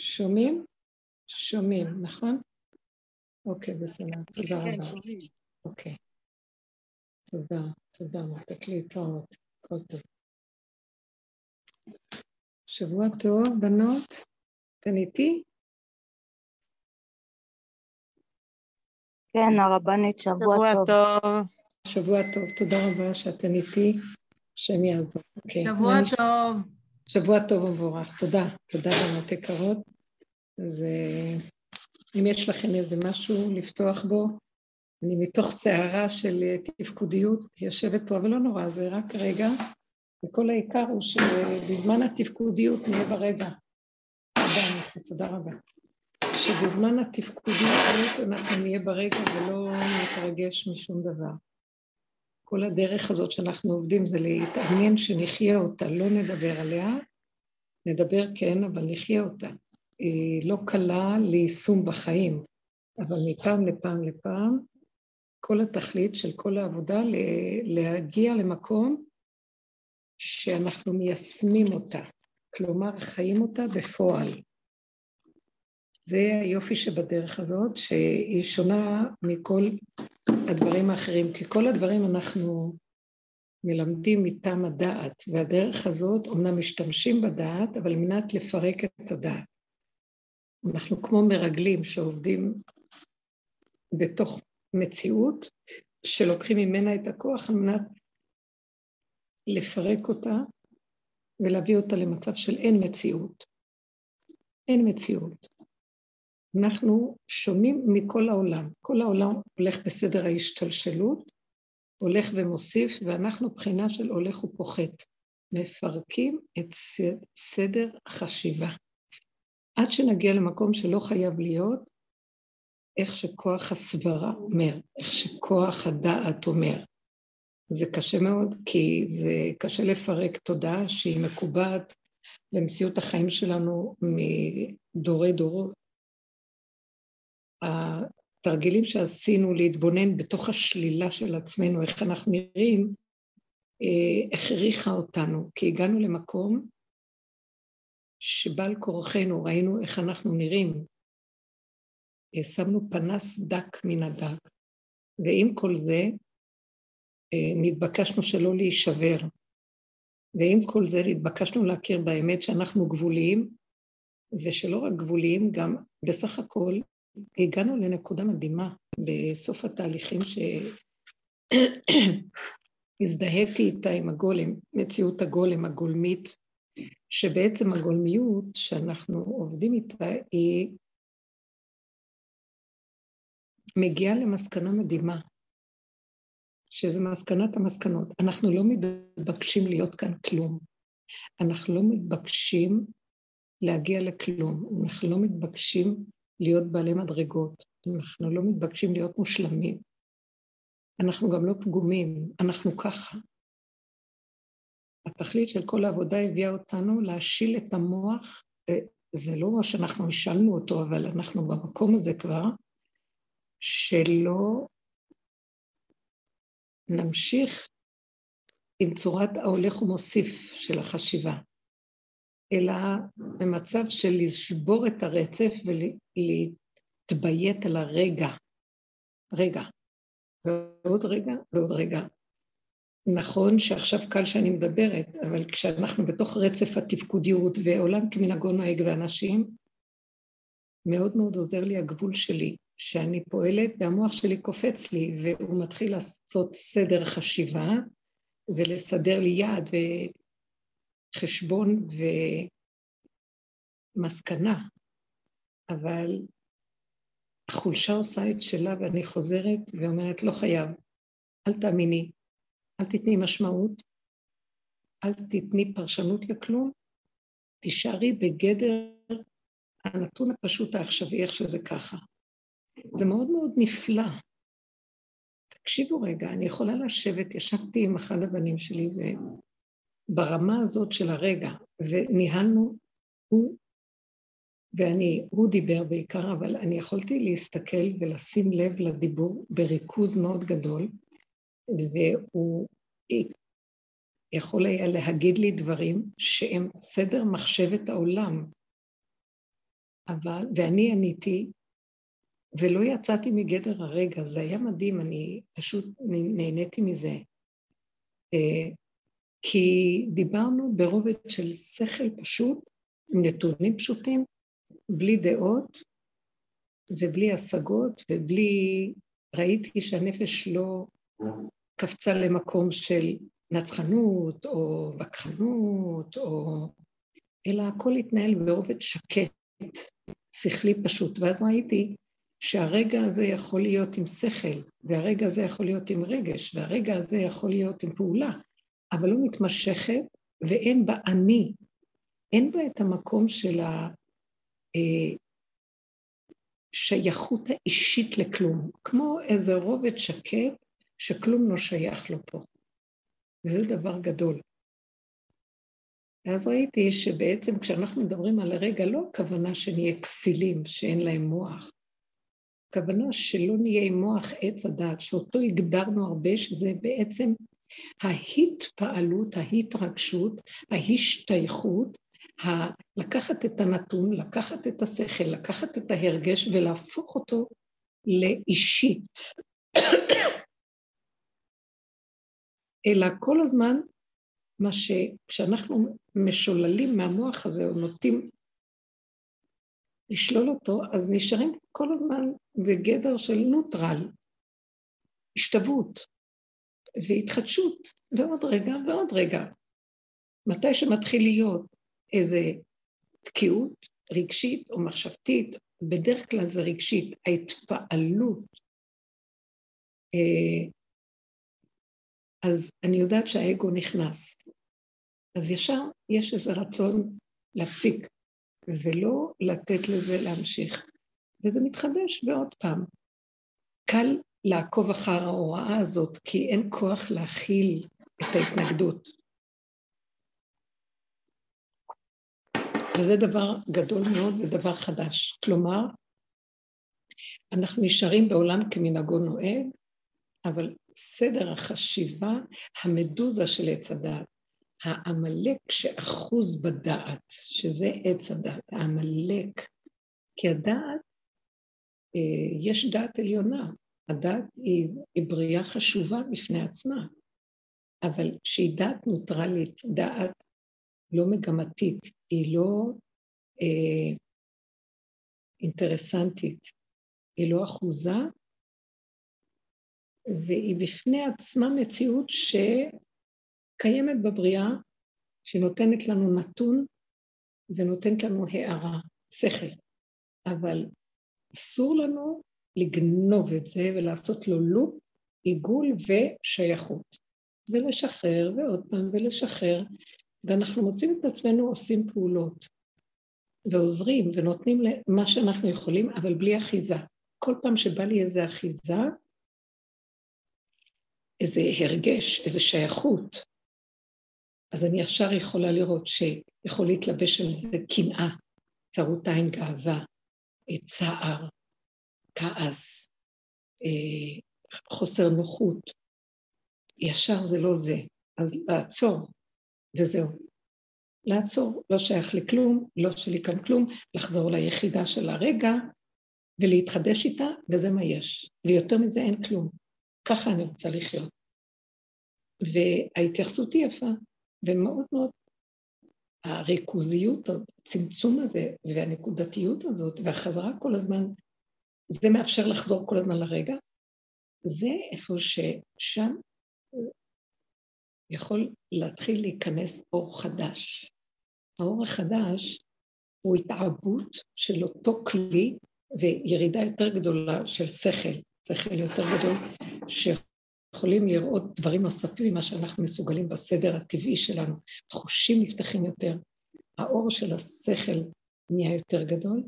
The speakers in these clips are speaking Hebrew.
שומעים? שומעים, נכון? אוקיי, בסדר, תודה כן, רבה. שומעים. אוקיי. תודה, תודה, לתת להתראות, הכל טוב. שבוע טוב, בנות. אתן איתי? כן, הרבנית, שבוע שבוע טוב. טוב. שבוע טוב, תודה רבה שאתן איתי, השם יעזור. אוקיי. שבוע? טוב. שבוע טוב ומבורך, תודה, תודה בנות יקרות. אז אה, אם יש לכם איזה משהו לפתוח בו, אני מתוך סערה של אה, תפקודיות יושבת פה, אבל לא נורא, זה רק רגע, וכל העיקר הוא שבזמן התפקודיות נהיה ברגע. תודה, מיכי, תודה רבה. שבזמן התפקודיות אנחנו נהיה ברגע ולא נתרגש משום דבר. כל הדרך הזאת שאנחנו עובדים זה להתעניין שנחיה אותה, לא נדבר עליה, נדבר כן, אבל נחיה אותה. היא לא קלה ליישום בחיים, אבל מפעם לפעם לפעם, כל התכלית של כל העבודה להגיע למקום שאנחנו מיישמים אותה, כלומר חיים אותה בפועל. זה היופי שבדרך הזאת, שהיא שונה מכל הדברים האחרים, כי כל הדברים אנחנו מלמדים מטעם הדעת, והדרך הזאת, אומנם משתמשים בדעת, אבל על מנת לפרק את הדעת. אנחנו כמו מרגלים שעובדים בתוך מציאות, שלוקחים ממנה את הכוח על מנת לפרק אותה ולהביא אותה למצב של אין מציאות. אין מציאות. אנחנו שונים מכל העולם. כל העולם הולך בסדר ההשתלשלות, הולך ומוסיף, ואנחנו בחינה של הולך ופוחת. מפרקים את סדר החשיבה. עד שנגיע למקום שלא חייב להיות, איך שכוח הסברה אומר, איך שכוח הדעת אומר. זה קשה מאוד, כי זה קשה לפרק תודעה שהיא מקובעת במציאות החיים שלנו מדורי דורות. התרגילים שעשינו להתבונן בתוך השלילה של עצמנו, איך אנחנו נראים, הכריחה אותנו, כי הגענו למקום שבעל כורחנו, ראינו איך אנחנו נראים. שמנו פנס דק מן הדק, ועם כל זה נתבקשנו שלא להישבר, ועם כל זה נתבקשנו להכיר באמת שאנחנו גבוליים, ושלא רק גבוליים, גם בסך הכל הגענו לנקודה מדהימה בסוף התהליכים שהזדהיתי איתה עם הגולם, מציאות הגולם הגולמית, שבעצם הגולמיות שאנחנו עובדים איתה היא מגיעה למסקנה מדהימה, שזה מסקנת המסקנות. אנחנו לא מתבקשים להיות כאן כלום. אנחנו לא מתבקשים להגיע לכלום. אנחנו לא מתבקשים להיות בעלי מדרגות. אנחנו לא מתבקשים להיות מושלמים. אנחנו גם לא פגומים, אנחנו ככה. התכלית של כל העבודה הביאה אותנו להשיל את המוח, זה לא שאנחנו השלנו אותו, אבל אנחנו במקום הזה כבר, שלא נמשיך עם צורת ההולך ומוסיף של החשיבה, אלא במצב של לשבור את הרצף ולהתביית על הרגע, רגע, ועוד רגע ועוד רגע. נכון שעכשיו קל שאני מדברת, אבל כשאנחנו בתוך רצף התפקודיות ועולם כמנהגו נוהג ואנשים, מאוד מאוד עוזר לי הגבול שלי, שאני פועלת והמוח שלי קופץ לי והוא מתחיל לעשות סדר חשיבה ולסדר לי יעד וחשבון ומסקנה, אבל החולשה עושה את שלה ואני חוזרת ואומרת לא חייב, אל תאמיני, אל תתני משמעות, אל תתני פרשנות לכלום, תישארי בגדר הנתון הפשוט העכשווי איך שזה ככה. זה מאוד מאוד נפלא. תקשיבו רגע, אני יכולה לשבת, ישבתי עם אחד הבנים שלי ברמה הזאת של הרגע, וניהלנו, הוא ואני, הוא דיבר בעיקר, אבל אני יכולתי להסתכל ולשים לב לדיבור בריכוז מאוד גדול, והוא יכול היה להגיד לי דברים שהם סדר מחשבת העולם, אבל, ואני עניתי, ולא יצאתי מגדר הרגע, זה היה מדהים, אני פשוט נהניתי מזה. כי דיברנו ברובד של שכל פשוט, נתונים פשוטים, בלי דעות ובלי השגות ובלי... ראיתי שהנפש לא קפצה למקום של נצחנות או וכחנות, או... אלא הכל התנהל ברובד שקט, שכלי פשוט. ואז ראיתי שהרגע הזה יכול להיות עם שכל, והרגע הזה יכול להיות עם רגש, והרגע הזה יכול להיות עם פעולה, אבל לא מתמשכת, ואין בה אני, אין בה את המקום של השייכות אה, האישית לכלום, כמו איזה רובד שקט שכלום לא שייך לו פה. וזה דבר גדול. ואז ראיתי שבעצם כשאנחנו מדברים על הרגע, לא הכוונה שנהיה כסילים, שאין להם מוח. הכוונה שלא נהיה עם מוח עץ הדעת, שאותו הגדרנו הרבה, שזה בעצם ההתפעלות, ההתרגשות, ההשתייכות, ה- לקחת את הנתון, לקחת את השכל, לקחת את ההרגש ולהפוך אותו לאישי. אלא כל הזמן מה שכשאנחנו משוללים מהמוח הזה או נוטים לשלול אותו, אז נשארים כל הזמן בגדר של נוטרל, השתוות והתחדשות, ועוד רגע ועוד רגע. מתי שמתחיל להיות איזה תקיעות רגשית או מחשבתית, בדרך כלל זה רגשית, ההתפעלות, אה, אז אני יודעת שהאגו נכנס. אז ישר יש איזה רצון להפסיק, ולא לתת לזה להמשיך. וזה מתחדש ועוד פעם. קל לעקוב אחר ההוראה הזאת, כי אין כוח להכיל את ההתנגדות. וזה דבר גדול מאוד ודבר חדש. כלומר, אנחנו נשארים בעולם כמנהגו נוהג, אבל סדר החשיבה, המדוזה של עץ הדעת, העמלק שאחוז בדעת, שזה עץ הדעת, העמלק, כי הדעת, אה, יש דעת עליונה, הדעת היא, היא בריאה חשובה בפני עצמה, אבל שהיא דעת נוטרלית, דעת לא מגמתית, היא לא אה, אינטרסנטית, היא לא אחוזה, והיא בפני עצמה מציאות שקיימת בבריאה, שנותנת לנו נתון ונותנת לנו הערה, שכל. אבל אסור לנו לגנוב את זה ולעשות לו לופ, עיגול ושייכות. ולשחרר ועוד פעם ולשחרר, ואנחנו מוצאים את עצמנו עושים פעולות, ועוזרים ונותנים למה שאנחנו יכולים, אבל בלי אחיזה. כל פעם שבא לי איזו אחיזה, איזה הרגש, איזה שייכות, אז אני ישר יכולה לראות שיכול להתלבש על זה קנאה, צרות עין גאווה, צער, כעס, אה, חוסר נוחות. ישר זה לא זה. אז לעצור, וזהו. לעצור, לא שייך לכלום, לא שלי כאן כלום, לחזור ליחידה של הרגע ולהתחדש איתה, וזה מה יש. ויותר מזה אין כלום. ככה אני רוצה לחיות. וההתייחסות היא יפה, ומאוד מאוד הריכוזיות, הצמצום הזה והנקודתיות הזאת והחזרה כל הזמן, זה מאפשר לחזור כל הזמן לרגע. זה איפה ששם יכול להתחיל להיכנס אור חדש. האור החדש הוא התעבות של אותו כלי וירידה יותר גדולה של שכל, שכל יותר גדול, שיכולים לראות דברים נוספים ממה שאנחנו מסוגלים בסדר הטבעי שלנו. חושים נפתחים יותר, האור של השכל נהיה יותר גדול,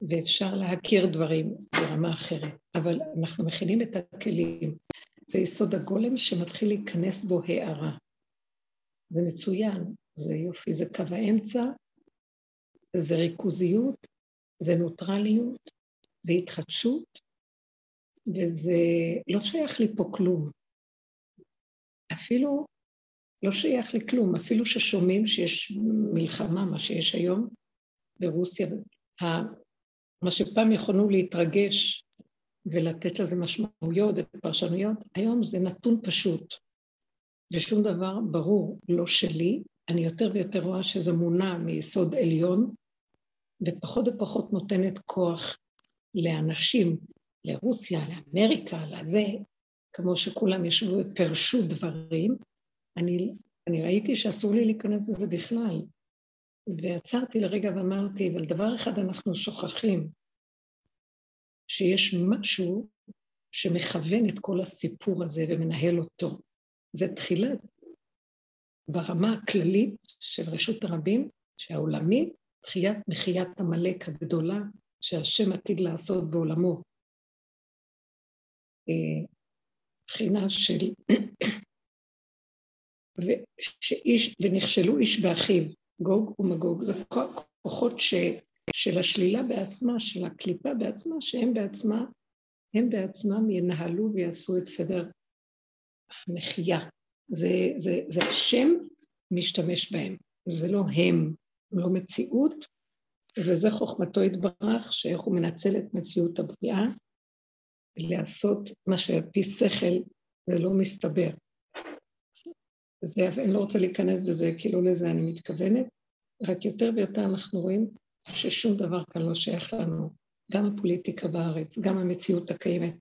ואפשר להכיר דברים ברמה אחרת. אבל אנחנו מכינים את הכלים. זה יסוד הגולם שמתחיל להיכנס בו הערה. זה מצוין, זה יופי, זה קו האמצע, זה ריכוזיות, זה נוטרליות, זה התחדשות, וזה לא שייך לי פה כלום. אפילו לא שייך לכלום, אפילו ששומעים שיש מלחמה, מה שיש היום ברוסיה, מה שפעם יכולנו להתרגש ולתת לזה משמעויות ופרשנויות, היום זה נתון פשוט, ושום דבר ברור לא שלי, אני יותר ויותר רואה שזה מונע מיסוד עליון, ופחות ופחות נותנת כוח לאנשים, לרוסיה, לאמריקה, לזה, כמו שכולם ישבו ופרשו דברים, אני, אני ראיתי שאסור לי להיכנס בזה בכלל. ועצרתי לרגע ואמרתי, אבל דבר אחד אנחנו שוכחים, שיש משהו שמכוון את כל הסיפור הזה ומנהל אותו. זה תחילת, ברמה הכללית של רשות הרבים, שהעולמית, תחיית מחיית עמלק הגדולה שהשם עתיד לעשות בעולמו. בחינה של... ושאיש, ונכשלו איש באחיו, גוג ומגוג, זה כוחות ש, של השלילה בעצמה, של הקליפה בעצמה, שהם בעצמה, הם בעצמם ינהלו ויעשו את סדר המחיה. זה, זה, זה השם משתמש בהם, זה לא הם, לא מציאות, וזה חוכמתו יתברך, שאיך הוא מנצל את מציאות הבריאה, לעשות מה שעל פי שכל זה לא מסתבר. זה, אני לא רוצה להיכנס בזה, כאילו לזה אני מתכוונת, רק יותר ויותר אנחנו רואים ששום דבר כאן לא שייך לנו, גם הפוליטיקה בארץ, גם המציאות הקיימת.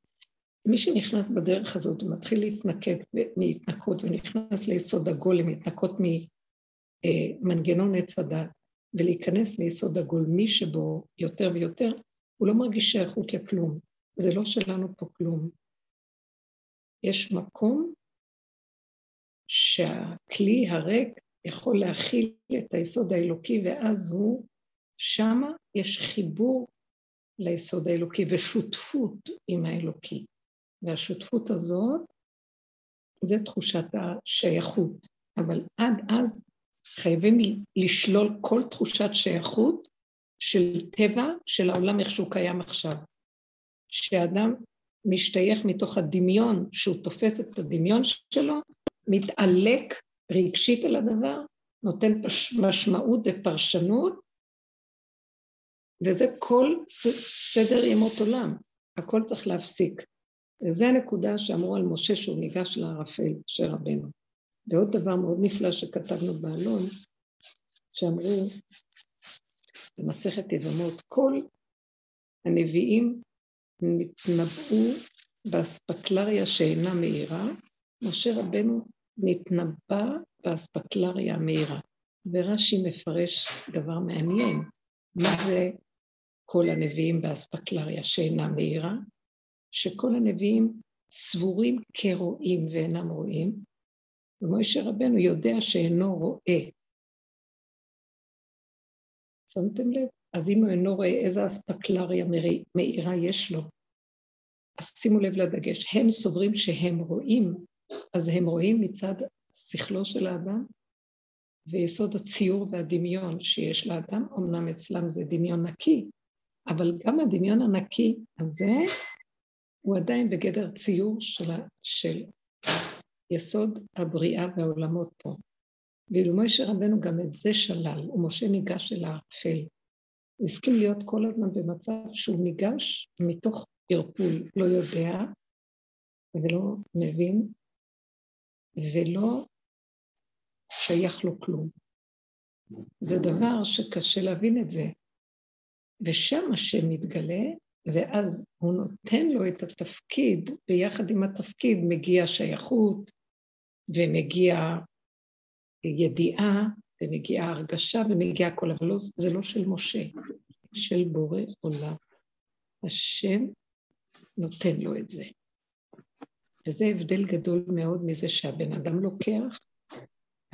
מי שנכנס בדרך הזאת ומתחיל להתנקט מהתנקות ונכנס ליסוד הגולם, להתנקות ממנגנון עץ הדת ולהיכנס ליסוד הגולמי שבו יותר ויותר, הוא לא מרגיש שייכות לכלום. זה לא שלנו פה כלום. יש מקום שהכלי הריק יכול להכיל את היסוד האלוקי, ואז הוא, שמה יש חיבור ליסוד האלוקי ושותפות עם האלוקי. והשותפות הזאת זה תחושת השייכות. אבל עד אז חייבים לשלול כל תחושת שייכות של טבע של העולם איך שהוא קיים עכשיו. שאדם משתייך מתוך הדמיון, שהוא תופס את הדמיון שלו, מתעלק רגשית על הדבר, נותן. משמעות ופרשנות, וזה כל סדר ימות עולם, הכל צריך להפסיק. וזו הנקודה שאמרו על משה שהוא ניגש לערפל, משה רבנו. ועוד דבר מאוד נפלא שכתבנו בעלון, שאמרו במסכת יבמות, כל הנביאים נתנבאו באספקלריה שאינה מהירה, משה רבנו נתנבא באספקלריה המהירה. ורש"י מפרש דבר מעניין, מה זה כל הנביאים באספקלריה שאינה מהירה? שכל הנביאים סבורים כרואים ואינם רואים, ומשה רבנו יודע שאינו רואה. שמתם לב? אז אם הוא אינו רואה איזה אספקלריה מאירה יש לו, אז שימו לב לדגש, הם סוברים שהם רואים, אז הם רואים מצד שכלו של האדם, ויסוד הציור והדמיון שיש לאדם, אמנם אצלם זה דמיון נקי, אבל גם הדמיון הנקי הזה הוא עדיין בגדר ציור של, של יסוד הבריאה והעולמות פה. ואילו משה רבנו גם את זה שלל, ומשה ניגש אל האפל. הוא הסכים להיות כל הזמן במצב שהוא ניגש מתוך ערפול, לא יודע ולא מבין ולא שייך לו כלום. זה דבר שקשה להבין את זה. ושם השם מתגלה, ואז הוא נותן לו את התפקיד, ביחד עם התפקיד מגיע שייכות, ומגיע ידיעה, ומגיעה הרגשה, ומגיע הכל, אבל לא, זה לא של משה, של בורא עולם. השם נותן לו את זה. וזה הבדל גדול מאוד מזה שהבן אדם לוקח,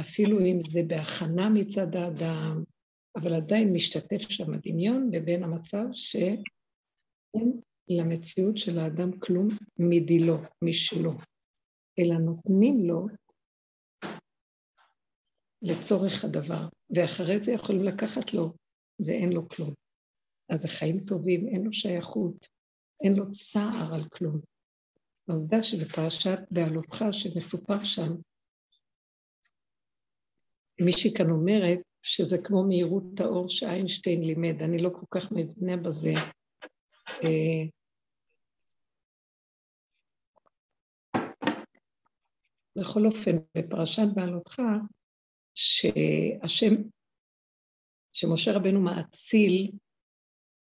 אפילו אם זה בהכנה מצד האדם, אבל עדיין משתתף שם הדמיון, לבין המצב שאין למציאות של האדם כלום מדילו, משלו, אלא נותנים לו לצורך הדבר, ואחרי זה יכולים לקחת לו, ואין לו כלום. אז זה חיים טובים, אין לו שייכות, אין לו צער על כלום. העובדה שבפרשת בעלותך שמסופר שם, מישהי כאן אומרת שזה כמו מהירות האור שאיינשטיין לימד, אני לא כל כך מבינה בזה, אה, בכל אופן, בפרשת בעלותך, שהשם, שמשה רבנו מאציל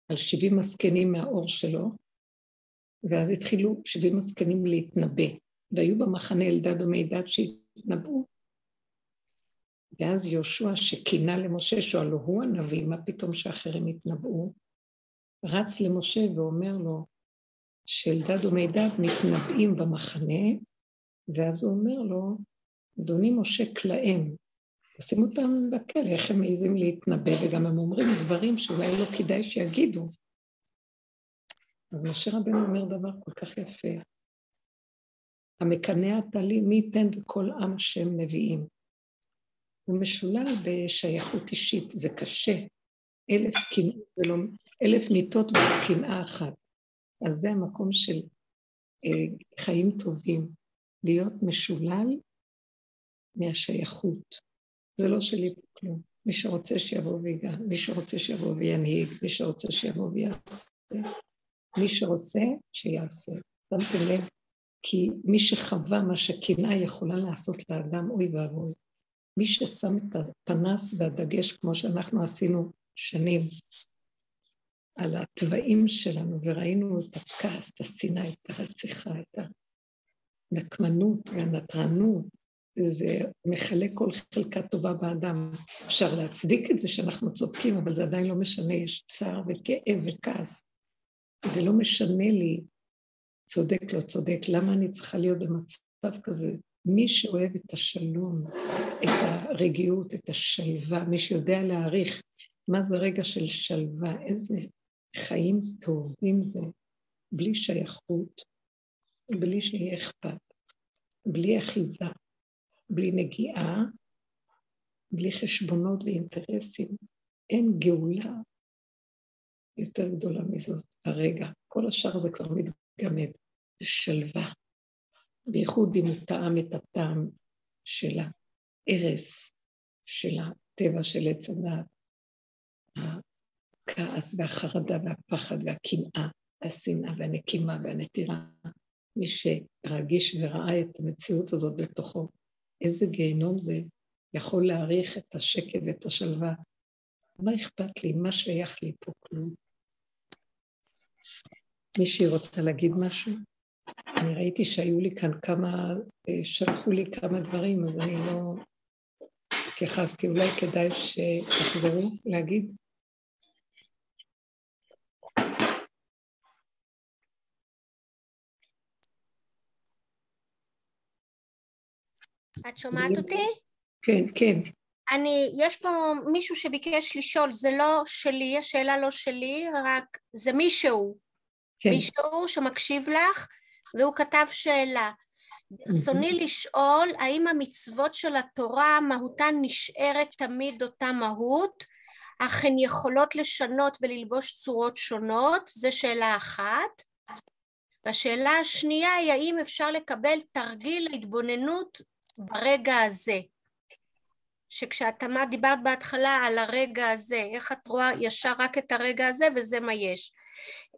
על שבעים הזקנים מהאור שלו, ואז התחילו שבעים הזקנים להתנבא, והיו במחנה אלדד ומידד שהתנבאו, ואז יהושע שכינה למשה, שואלו, הוא הנביא, מה פתאום שאחרים יתנבאו? רץ למשה ואומר לו שאלדד ומידד מתנבאים במחנה, ואז הוא אומר לו, אדוני משה כלאם, תשים אותם בכלא, איך הם מעזים להתנבא, וגם הם אומרים דברים שאולי לא כדאי שיגידו. אז משה רבנו אומר דבר כל כך יפה. המקנא אתה לי, מי ייתן בכל עם השם נביאים. הוא משולל בשייכות אישית, זה קשה. אלף, קנא, ולא, אלף מיטות ולא אחת. אז זה המקום של אה, חיים טובים, להיות משולל מהשייכות. זה לא שלי פה כלום. מי שרוצה שיבוא ויגע, מי שרוצה שיבוא וינהיג, מי שרוצה שיבוא ויעשה, מי שרוצה שיעשה. שמתם לב? כי מי שחווה מה שקנאה יכולה לעשות לאדם, אוי ואבוי. מי ששם את הפנס והדגש, כמו שאנחנו עשינו שנים, על התוואים שלנו, וראינו את הכעס, את השנאה, את הרציחה, את הנקמנות והנטרנות, זה מכלה כל חלקה טובה באדם. אפשר להצדיק את זה שאנחנו צודקים, אבל זה עדיין לא משנה, יש צער וכאב וכעס. ולא משנה לי צודק, לא צודק, למה אני צריכה להיות במצב כזה? מי שאוהב את השלום, את הרגיעות, את השלווה, מי שיודע להעריך מה זה רגע של שלווה, איזה חיים טובים זה, בלי שייכות, בלי שיהיה אכפת, בלי אחיזה, בלי נגיעה, בלי חשבונות ואינטרסים. אין גאולה יותר גדולה מזאת, הרגע. כל השאר זה כבר מתגמד, זה שלווה. בייחוד אם הוא טעם את הטעם של ההרס של הטבע של עץ הדעת, הכעס והחרדה והפחד והקנאה, השנאה והנקימה והנטירה. מי שרגיש וראה את המציאות הזאת בתוכו, איזה גיהנום זה יכול להעריך את השקט ואת השלווה. מה אכפת לי? מה שייך לי פה כלום? מישהי רוצה להגיד משהו? אני ראיתי שהיו לי כאן כמה, אה, שלחו לי כמה דברים, אז אני לא התייחסתי. אולי כדאי שתחזרו להגיד? את שומעת אותי? כן, כן. אני, יש פה מישהו שביקש לשאול, זה לא שלי, השאלה לא שלי, רק זה מישהו. כן. מישהו שמקשיב לך, והוא כתב שאלה. ברצוני לשאול, האם המצוות של התורה, מהותן נשארת תמיד אותה מהות, אך הן יכולות לשנות וללבוש צורות שונות? זו שאלה אחת. והשאלה השנייה היא, האם אפשר לקבל תרגיל להתבוננות ברגע הזה? שכשאת אמרת, דיברת בהתחלה על הרגע הזה, איך את רואה ישר רק את הרגע הזה וזה מה יש.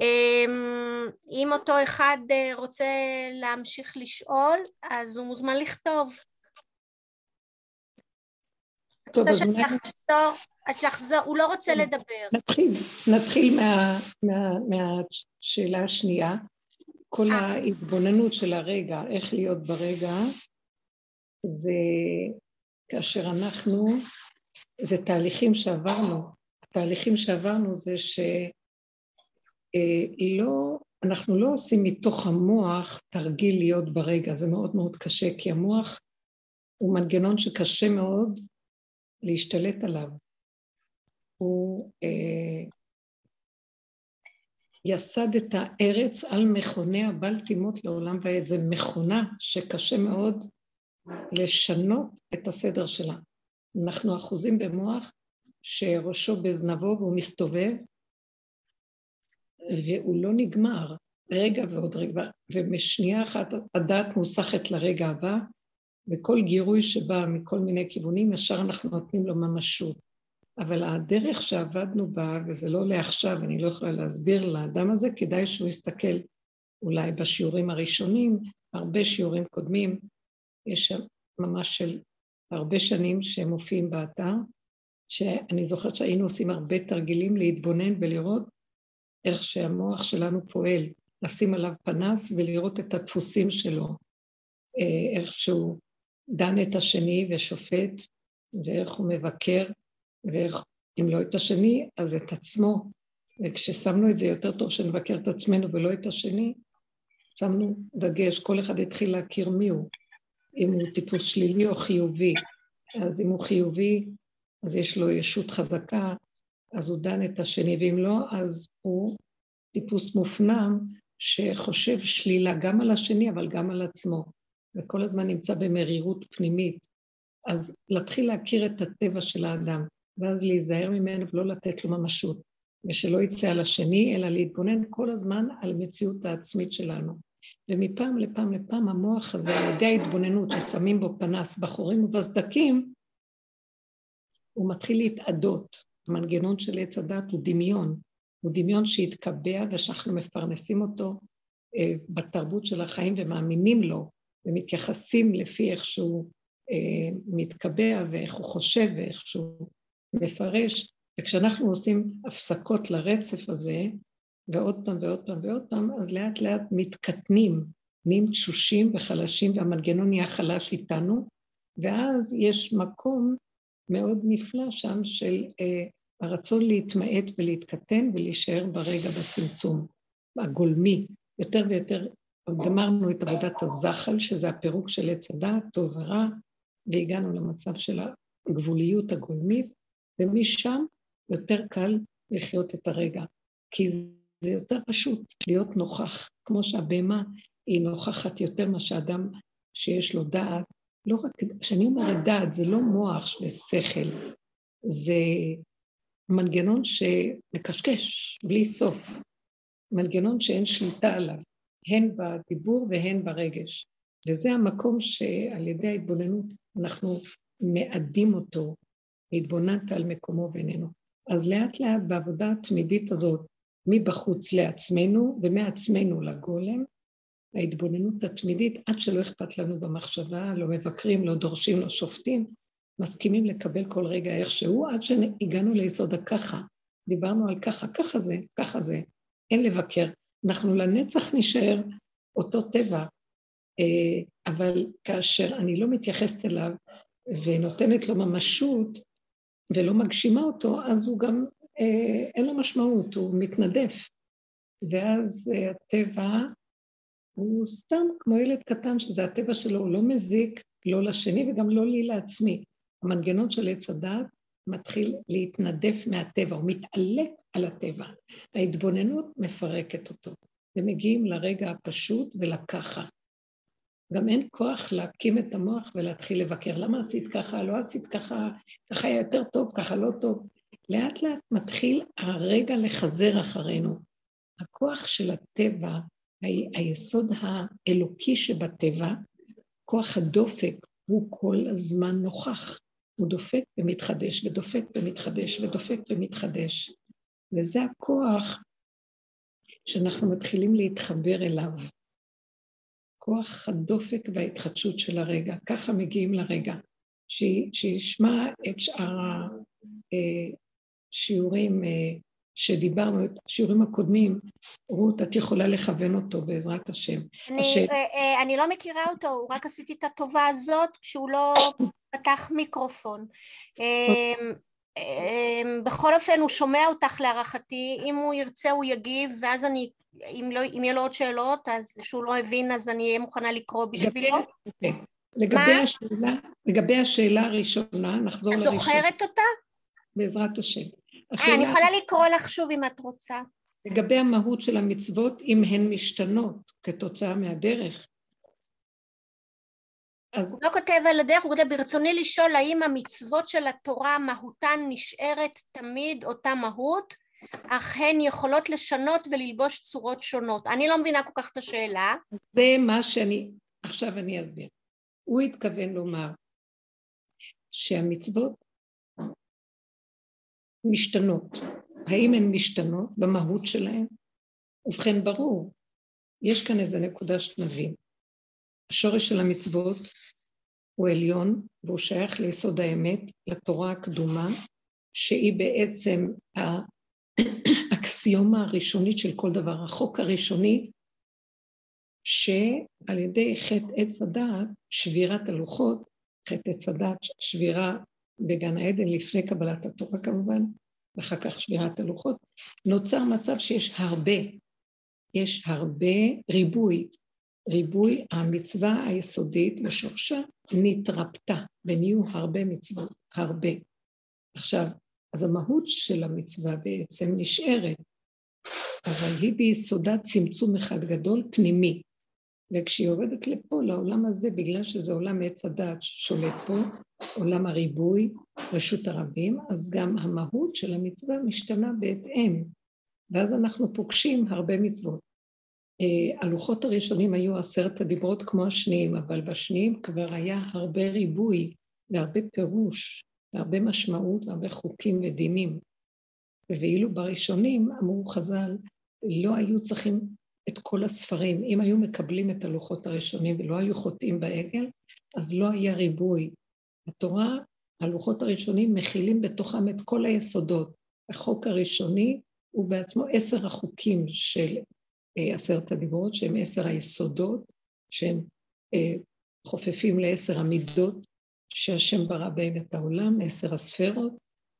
אמ, אם אותו אחד אה, רוצה להמשיך לשאול, אז הוא מוזמן לכתוב. טוב, אז. לחזור, לחזור, הוא לא רוצה כן. לדבר. נתחיל, נתחיל מה, מה, מהשאלה השנייה. כל אה. ההתבוננות של הרגע, איך להיות ברגע, זה כאשר אנחנו, זה תהליכים שעברנו. התהליכים שעברנו זה ש... אה, אנחנו לא עושים מתוך המוח תרגיל להיות ברגע, זה מאוד מאוד קשה, כי המוח הוא מנגנון שקשה מאוד להשתלט עליו. הוא אה, יסד את הארץ על מכוניה בל תימות לעולם ועד. זה מכונה שקשה מאוד לשנות את הסדר שלה. אנחנו אחוזים במוח שראשו בזנבו והוא מסתובב והוא לא נגמר, רגע ועוד רגע, ומשנייה אחת הדעת מוסכת לרגע הבא, וכל גירוי שבא מכל מיני כיוונים, ישר אנחנו נותנים לו ממשות. אבל הדרך שעבדנו בה, וזה לא לעכשיו, אני לא יכולה להסביר לאדם הזה, כדאי שהוא יסתכל אולי בשיעורים הראשונים, הרבה שיעורים קודמים, יש ממש של הרבה שנים שהם מופיעים באתר, שאני זוכרת שהיינו עושים הרבה תרגילים להתבונן ולראות איך שהמוח שלנו פועל, לשים עליו פנס ולראות את הדפוסים שלו, אה, איך שהוא דן את השני ושופט, ואיך הוא מבקר, ואיך, אם לא את השני, אז את עצמו. וכששמנו את זה יותר טוב שנבקר את עצמנו ולא את השני, שמנו דגש, כל אחד התחיל להכיר מי הוא, אם הוא טיפוס שלילי או חיובי. אז אם הוא חיובי, אז יש לו ישות חזקה, אז הוא דן את השני, ואם לא, אז הוא טיפוס מופנם שחושב שלילה גם על השני, אבל גם על עצמו, וכל הזמן נמצא במרירות פנימית. אז להתחיל להכיר את הטבע של האדם, ואז להיזהר ממנו ולא לתת לו ממשות, ושלא יצא על השני, אלא להתבונן כל הזמן על המציאות העצמית שלנו. ומפעם לפעם לפעם המוח הזה, על ידי ההתבוננות ששמים בו פנס בחורים ובסדקים, הוא מתחיל להתאדות. המנגנון של עץ הדת הוא דמיון, הוא דמיון שהתקבע ושאנחנו מפרנסים אותו אה, בתרבות של החיים ומאמינים לו ומתייחסים לפי איך שהוא אה, מתקבע ואיך הוא חושב ואיך שהוא מפרש, וכשאנחנו עושים הפסקות לרצף הזה, ועוד פעם ועוד פעם ועוד פעם, אז לאט לאט מתקטנים, נהיים תשושים וחלשים והמנגנון נהיה חלש איתנו, ואז יש מקום מאוד נפלא שם של אה, הרצון להתמעט ולהתקטן ולהישאר ברגע בצמצום הגולמי. יותר ויותר גמרנו את עבודת הזחל, שזה הפירוק של עץ הדעת, טוב ורע, והגענו למצב של הגבוליות הגולמית, ומשם יותר קל לחיות את הרגע. כי זה יותר פשוט להיות נוכח, כמו שהבהמה היא נוכחת יותר מאשר אדם שיש לו דעת. לא רק, כשאני אומרת דעת, זה לא מוח ושכל, זה מנגנון שמקשקש בלי סוף, מנגנון שאין שליטה עליו, הן בדיבור והן ברגש. וזה המקום שעל ידי ההתבוננות אנחנו מאדים אותו, התבוננת על מקומו בינינו. אז לאט לאט בעבודה התמידית הזאת, מבחוץ לעצמנו ומעצמנו לגולם, ההתבוננות התמידית, עד שלא אכפת לנו במחשבה, לא מבקרים, לא דורשים, לא שופטים, מסכימים לקבל כל רגע איכשהו, עד שהגענו ליסוד הככה. דיברנו על ככה, ככה זה, ככה זה, אין לבקר. אנחנו לנצח נשאר אותו טבע, אה, אבל כאשר אני לא מתייחסת אליו ונותנת לו ממשות ולא מגשימה אותו, אז הוא גם, אין לו משמעות, הוא מתנדף. ואז אה, הטבע הוא סתם כמו ילד קטן, שזה הטבע שלו, הוא לא מזיק לא לשני וגם לא לי לעצמי. המנגנון של עץ הדת מתחיל להתנדף מהטבע, הוא מתעלה על הטבע. ההתבוננות מפרקת אותו, ומגיעים לרגע הפשוט ולככה. גם אין כוח להקים את המוח ולהתחיל לבקר. למה עשית ככה? לא עשית ככה, ככה היה יותר טוב, ככה לא טוב. לאט לאט מתחיל הרגע לחזר אחרינו. הכוח של הטבע, היסוד האלוקי שבטבע, כוח הדופק, הוא כל הזמן נוכח. הוא דופק ומתחדש, ודופק ומתחדש, ודופק ומתחדש. וזה הכוח שאנחנו מתחילים להתחבר אליו. כוח הדופק וההתחדשות של הרגע. ככה מגיעים לרגע. שישמע את שאר השיעורים אה, שדיברנו, את השיעורים הקודמים, רות, את יכולה לכוון אותו בעזרת השם. אני, השאל... אה, אה, אני לא מכירה אותו, רק עשיתי את הטובה הזאת כשהוא לא פתח מיקרופון. אמ, אמ, בכל אופן הוא שומע אותך להערכתי, אם הוא ירצה הוא יגיב ואז אני, אם, לא, אם יהיו לו עוד שאלות אז שהוא לא הבין אז אני אהיה מוכנה לקרוא בשבילו. אוקיי. לגבי, השאלה, לגבי השאלה הראשונה, נחזור לראשונה. את זוכרת אותה? בעזרת השם. השאלה... אני יכולה לקרוא לך שוב אם את רוצה. לגבי המהות של המצוות, אם הן משתנות כתוצאה מהדרך, אז... הוא לא כותב על הדרך, הוא כותב ברצוני לשאול האם המצוות של התורה מהותן נשארת תמיד אותה מהות, אך הן יכולות לשנות וללבוש צורות שונות. אני לא מבינה כל כך את השאלה. זה מה שאני, עכשיו אני אסביר. הוא התכוון לומר שהמצוות משתנות. האם הן משתנות במהות שלהן? ובכן, ברור, יש כאן איזו נקודה שנבין. השורש של המצוות הוא עליון, והוא שייך ליסוד האמת, לתורה הקדומה, שהיא בעצם האקסיומה הראשונית של כל דבר, החוק הראשוני, שעל ידי חטא עץ הדעת, שבירת הלוחות, חטא עץ הדעת, שבירה בגן העדן לפני קבלת התורה כמובן, ואחר כך שבירת הלוחות, נוצר מצב שיש הרבה, יש הרבה ריבוי, ריבוי המצווה היסודית ושורשה נתרפתה, ונהיו הרבה מצוות, הרבה. עכשיו, אז המהות של המצווה בעצם נשארת, אבל היא ביסודה צמצום אחד גדול פנימי. וכשהיא יורדת לפה, לעולם הזה, בגלל שזה עולם עץ הדעת ששולט פה, עולם הריבוי, רשות הרבים, אז גם המהות של המצווה משתנה בהתאם. ואז אנחנו פוגשים הרבה מצוות. אה, הלוחות הראשונים היו עשרת הדיברות כמו השניים, אבל בשניים כבר היה הרבה ריבוי והרבה פירוש והרבה משמעות והרבה חוקים ודינים. ואילו בראשונים, אמרו חז"ל, לא היו צריכים את כל הספרים. אם היו מקבלים את הלוחות הראשונים ולא היו חוטאים בעגל, אז לא היה ריבוי. התורה, הלוחות הראשונים מכילים בתוכם את כל היסודות. החוק הראשוני הוא בעצמו עשר החוקים של אה, עשרת הדיברות, שהם עשר היסודות, שהם אה, חופפים לעשר המידות שהשם ברא בהם את העולם, עשר הספרות,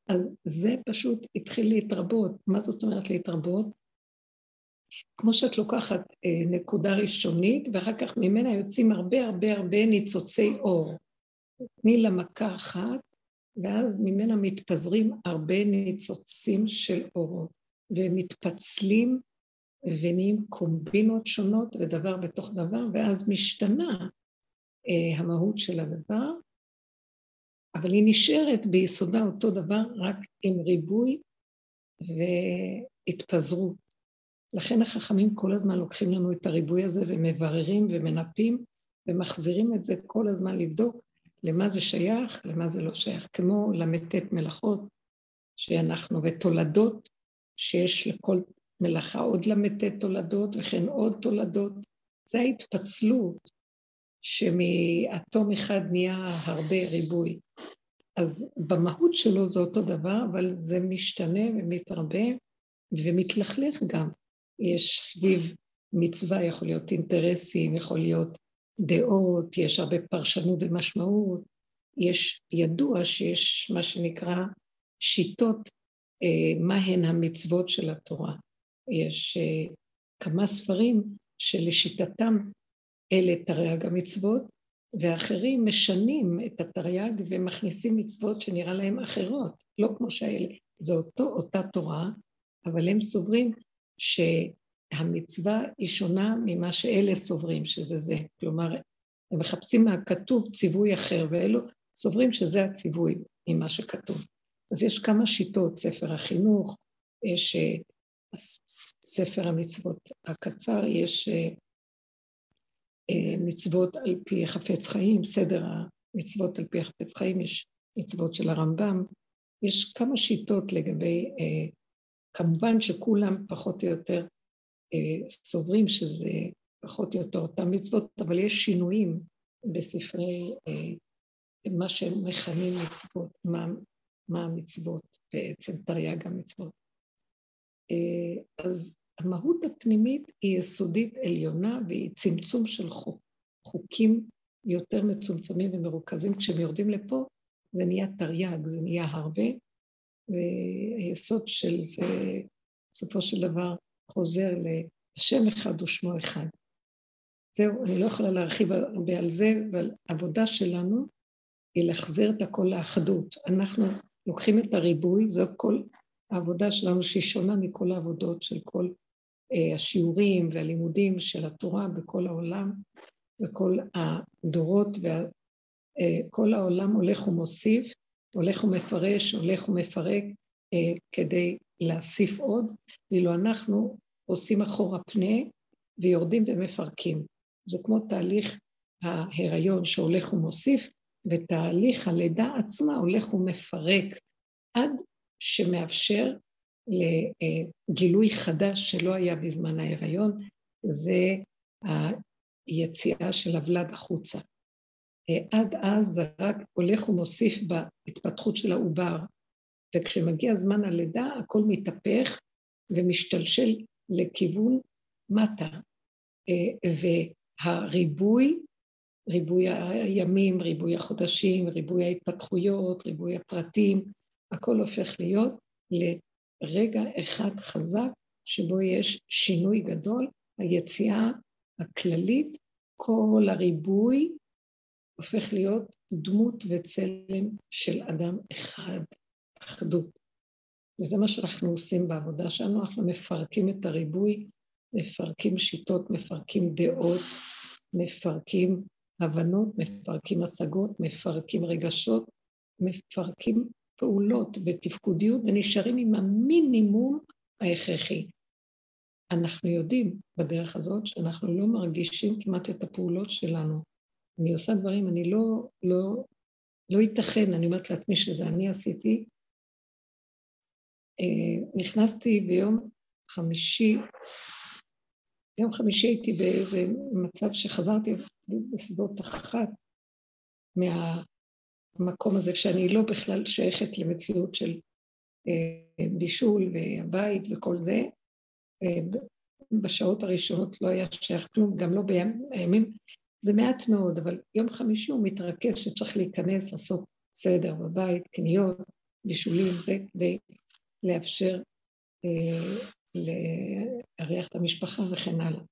אז זה פשוט התחיל להתרבות. מה זאת אומרת להתרבות? כמו שאת לוקחת אה, נקודה ראשונית, ואחר כך ממנה יוצאים הרבה הרבה הרבה ניצוצי אור. תני לה מכה אחת, ואז ממנה מתפזרים הרבה ניצוצים של אורות, והם מתפצלים ונהיים קומבינות שונות ודבר בתוך דבר, ואז משתנה אה, המהות של הדבר, אבל היא נשארת ביסודה אותו דבר, רק עם ריבוי והתפזרות. לכן החכמים כל הזמן לוקחים לנו את הריבוי הזה ומבררים ומנפים ומחזירים את זה כל הזמן לבדוק למה זה שייך, למה זה לא שייך, כמו ל"ט מלאכות שאנחנו, ותולדות שיש לכל מלאכה עוד ל"ט תולדות וכן עוד תולדות. זה ההתפצלות שמאטום אחד נהיה הרבה ריבוי. אז במהות שלו זה אותו דבר, אבל זה משתנה ומתרבה ומתלכלך גם. יש סביב מצווה, יכול להיות אינטרסים, יכול להיות דעות, יש הרבה פרשנות ומשמעות, יש ידוע שיש מה שנקרא שיטות, אה, מהן המצוות של התורה. יש אה, כמה ספרים שלשיטתם אלה תרי"ג המצוות, ואחרים משנים את התרי"ג ומכניסים מצוות שנראה להם אחרות, לא כמו שהאלה. זה אותו, אותה תורה, אבל הם סוברים שהמצווה היא שונה ממה שאלה סוברים, שזה זה. כלומר, הם מחפשים מהכתוב ציווי אחר, ואלו סוברים שזה הציווי ממה שכתוב. אז יש כמה שיטות, ספר החינוך, יש אה, ספר המצוות הקצר, יש אה, אה, מצוות על פי חפץ חיים, סדר המצוות על פי חפץ חיים, יש מצוות של הרמב"ם, יש כמה שיטות לגבי, כמובן שכולם פחות או יותר סוברים שזה פחות או יותר אותן מצוות, אבל יש שינויים בספרי מה שהם מכנים מצוות, מה, מה המצוות בעצם, תרי"ג המצוות. אה, אז המהות הפנימית היא יסודית עליונה והיא צמצום של חוק, חוקים יותר מצומצמים ומרוכזים. כשהם יורדים לפה זה נהיה תרי"ג, זה נהיה הרבה, והיסוד של זה בסופו של דבר חוזר לשם אחד ושמו אחד. זהו, אני לא יכולה להרחיב הרבה על זה, אבל העבודה שלנו היא להחזיר את הכל לאחדות. אנחנו לוקחים את הריבוי, זאת כל העבודה שלנו שהיא שונה מכל העבודות של כל אה, השיעורים והלימודים של התורה בכל העולם, וכל הדורות, וכל אה, העולם הולך ומוסיף, הולך ומפרש, הולך ומפרק אה, כדי להוסיף עוד, ואילו אנחנו עושים אחורה פנה ויורדים ומפרקים. זה כמו תהליך ההיריון שהולך ומוסיף, ותהליך הלידה עצמה הולך ומפרק עד שמאפשר לגילוי חדש שלא היה בזמן ההיריון, זה היציאה של הוולד החוצה. עד אז זה רק הולך ומוסיף בהתפתחות של העובר, וכשמגיע זמן הלידה הכל מתהפך ומשתלשל לכיוון מטה. והריבוי, ריבוי הימים, ריבוי החודשים, ריבוי ההתפתחויות, ריבוי הפרטים, הכל הופך להיות לרגע אחד חזק שבו יש שינוי גדול, היציאה הכללית, כל הריבוי הופך להיות דמות וצלם של אדם אחד, אחדות. וזה מה שאנחנו עושים בעבודה שלנו, אנחנו מפרקים את הריבוי, מפרקים שיטות, מפרקים דעות, מפרקים הבנות, מפרקים השגות, מפרקים רגשות, מפרקים פעולות ותפקודיות ונשארים עם המינימום ההכרחי. אנחנו יודעים בדרך הזאת שאנחנו לא מרגישים כמעט את הפעולות שלנו. אני עושה דברים, אני לא, לא, לא ייתכן, אני אומרת לעצמי שזה אני עשיתי. אה, נכנסתי ביום חמישי, ביום חמישי הייתי באיזה מצב שחזרתי בסביבות אחת מהמקום הזה, שאני לא בכלל שייכת למציאות של אה, בישול והבית וכל זה. אה, בשעות הראשונות לא היה שייך כלום, גם לא בימים, זה מעט מאוד, אבל יום חמישי הוא מתרכז שצריך להיכנס, לעשות סדר בבית, קניות, בישולים, זה כדי לאפשר אה, לארח את המשפחה וכן הלאה.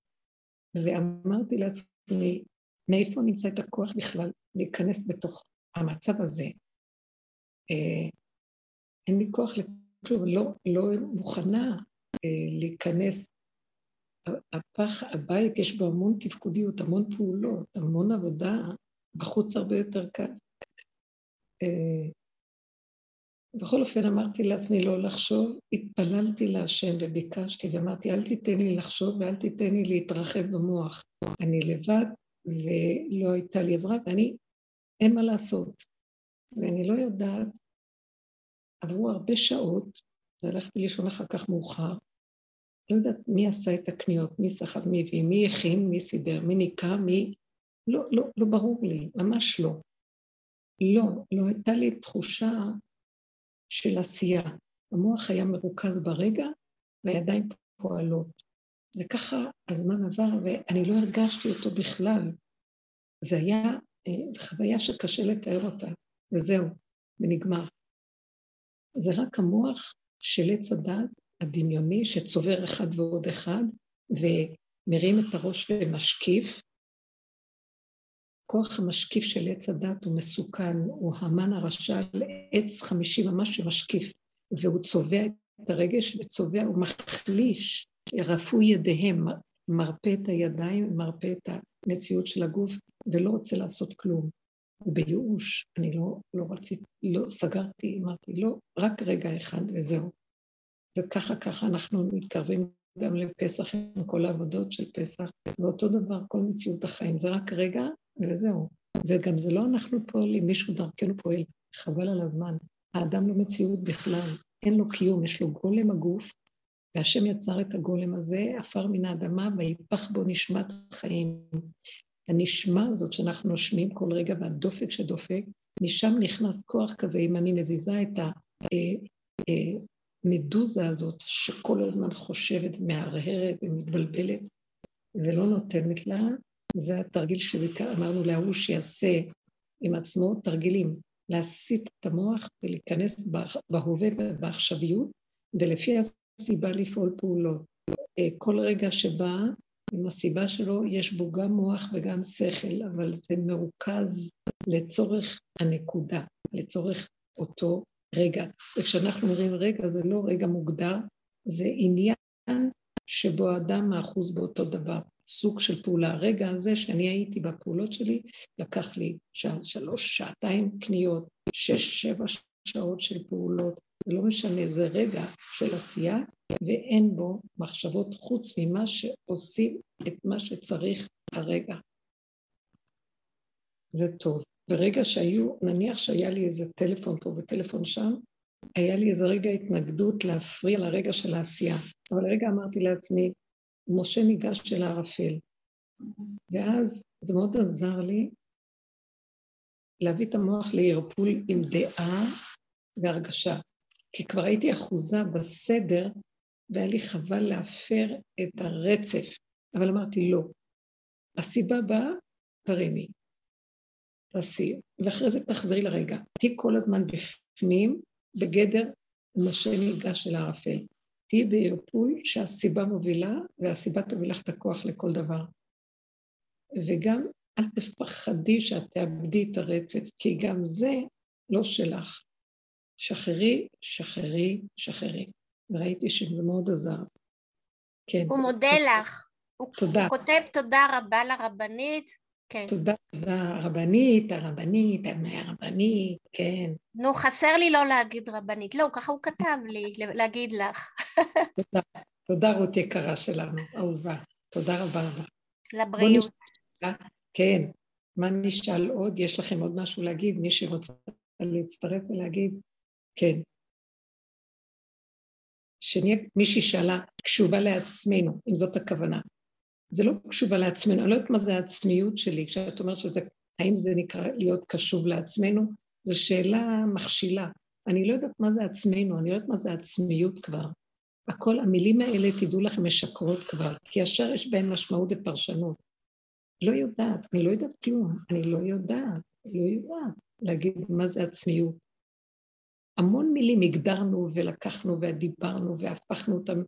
ואמרתי לעצמי, מאיפה נמצא את הכוח בכלל להיכנס בתוך המצב הזה? אה, אין לי כוח לכלום, לא, לא מוכנה אה, להיכנס. הפח, הבית יש בו המון תפקודיות, המון פעולות, המון עבודה, בחוץ הרבה יותר קל. אה, בכל אופן אמרתי לעצמי לא לחשוב, התפללתי להשם וביקשתי ואמרתי אל תיתן לי לחשוב ואל תיתן לי להתרחב במוח. אני לבד ולא הייתה לי עזרה ואני, אין מה לעשות. ואני לא יודעת, עברו הרבה שעות, והלכתי לישון אחר כך מאוחר, לא יודעת מי עשה את הקניות, מי סחב, מי הביא, מי הכין, מי סידר, מי ניקה, מי... לא, לא, לא ברור לי, ממש לא. לא, לא הייתה לי תחושה של עשייה. המוח היה מרוכז ברגע והידיים פועלות. וככה הזמן עבר ואני לא הרגשתי אותו בכלל. זה היה, אה, זו חוויה שקשה לתאר אותה, וזהו, ונגמר. זה רק המוח של עץ הדת הדמיוני שצובר אחד ועוד אחד ומרים את הראש ומשקיף. כוח המשקיף של עץ הדת הוא מסוכן, הוא המן הרשע על עץ חמישי ממש שמשקיף, והוא צובע את הרגש וצובע, הוא מחליש, רפו ידיהם, מרפה את הידיים, מרפה את המציאות של הגוף, ולא רוצה לעשות כלום. הוא בייאוש, אני לא, לא רציתי, לא סגרתי, אמרתי, לא, רק רגע אחד וזהו. וככה ככה אנחנו מתקרבים גם לפסח עם כל העבודות של פסח, ואותו דבר, כל מציאות החיים, זה רק רגע וזהו. וגם זה לא אנחנו פועלים, מישהו דרכנו פועל, חבל על הזמן. האדם לא מציאות בכלל, אין לו קיום, יש לו גולם הגוף, והשם יצר את הגולם הזה, עפר מן האדמה, ויפח בו נשמת חיים. הנשמה הזאת שאנחנו נושמים כל רגע, והדופק שדופק, משם נכנס כוח כזה, אם אני מזיזה את המדוזה אה, אה, הזאת, שכל הזמן חושבת, מהרהרת ומתבלבלת, ולא נותנת לה, זה התרגיל שאמרנו להוא שיעשה עם עצמו תרגילים, להסיט את המוח ולהיכנס בהווה ובעכשוויות, ולפי הסיבה לפעול פעולות. אה, כל רגע שבא, עם הסיבה שלו, יש בו גם מוח וגם שכל, אבל זה מרוכז לצורך הנקודה, לצורך אותו רגע. וכשאנחנו אומרים רגע, זה לא רגע מוגדר, זה עניין שבו האדם מאחוז באותו דבר. סוג של פעולה. הרגע הזה שאני הייתי בפעולות שלי, לקח לי שעה, שלוש, שעתיים קניות, שש, שבע שעות של פעולות, זה לא משנה, זה רגע של עשייה, ואין בו מחשבות חוץ ממה שעושים את מה שצריך הרגע. זה טוב. ברגע שהיו, נניח שהיה לי איזה טלפון פה וטלפון שם, היה לי איזה רגע התנגדות להפריע לרגע של העשייה. אבל לרגע אמרתי לעצמי, משה ניגש אל הערפל. ואז זה מאוד עזר לי להביא את המוח לערפול עם דעה והרגשה. כי כבר הייתי אחוזה בסדר, והיה לי חבל להפר את הרצף. אבל אמרתי, לא. הסיבה באה, תרימי. תעשי, ואחרי זה תחזרי לרגע. תהיי כל הזמן בפנים, בגדר משה ניגש אל הערפל. תהיי בערפול שהסיבה מובילה, והסיבה תוביל לך את הכוח לכל דבר. וגם אל תפחדי שאת תאבדי את הרצף, כי גם זה לא שלך. שחררי, שחררי, שחררי. וראיתי שזה מאוד עזר. כן. הוא מודה לך. תודה. הוא כותב תודה רבה לרבנית. כן. תודה רבה, הרבנית, הרבנית, הרבנית, כן. נו, חסר לי לא להגיד רבנית. לא, ככה הוא כתב לי, להגיד לך. תודה, תודה רות יקרה שלנו, אהובה. תודה רבה רבה. לבריאות. כן. מה נשאל עוד? יש לכם עוד משהו להגיד? מי שרוצה להצטרף ולהגיד? כן. שנהיה, מישהי שאלה, קשובה לעצמנו, אם זאת הכוונה. זה לא קשובה לעצמנו, אני לא יודעת מה זה העצמיות שלי, כשאת אומרת שזה, האם זה נקרא להיות קשוב לעצמנו, זו שאלה מכשילה. אני לא יודעת מה זה עצמנו, אני לא יודעת מה זה עצמיות כבר. הכל, המילים האלה, תדעו לכם, משקרות כבר, כי ישר יש בהן משמעות ופרשנות. לא יודעת, אני לא יודעת כלום, אני לא יודעת, לא יודעת להגיד מה זה עצמיות. המון מילים הגדרנו ולקחנו ודיברנו והפכנו אותם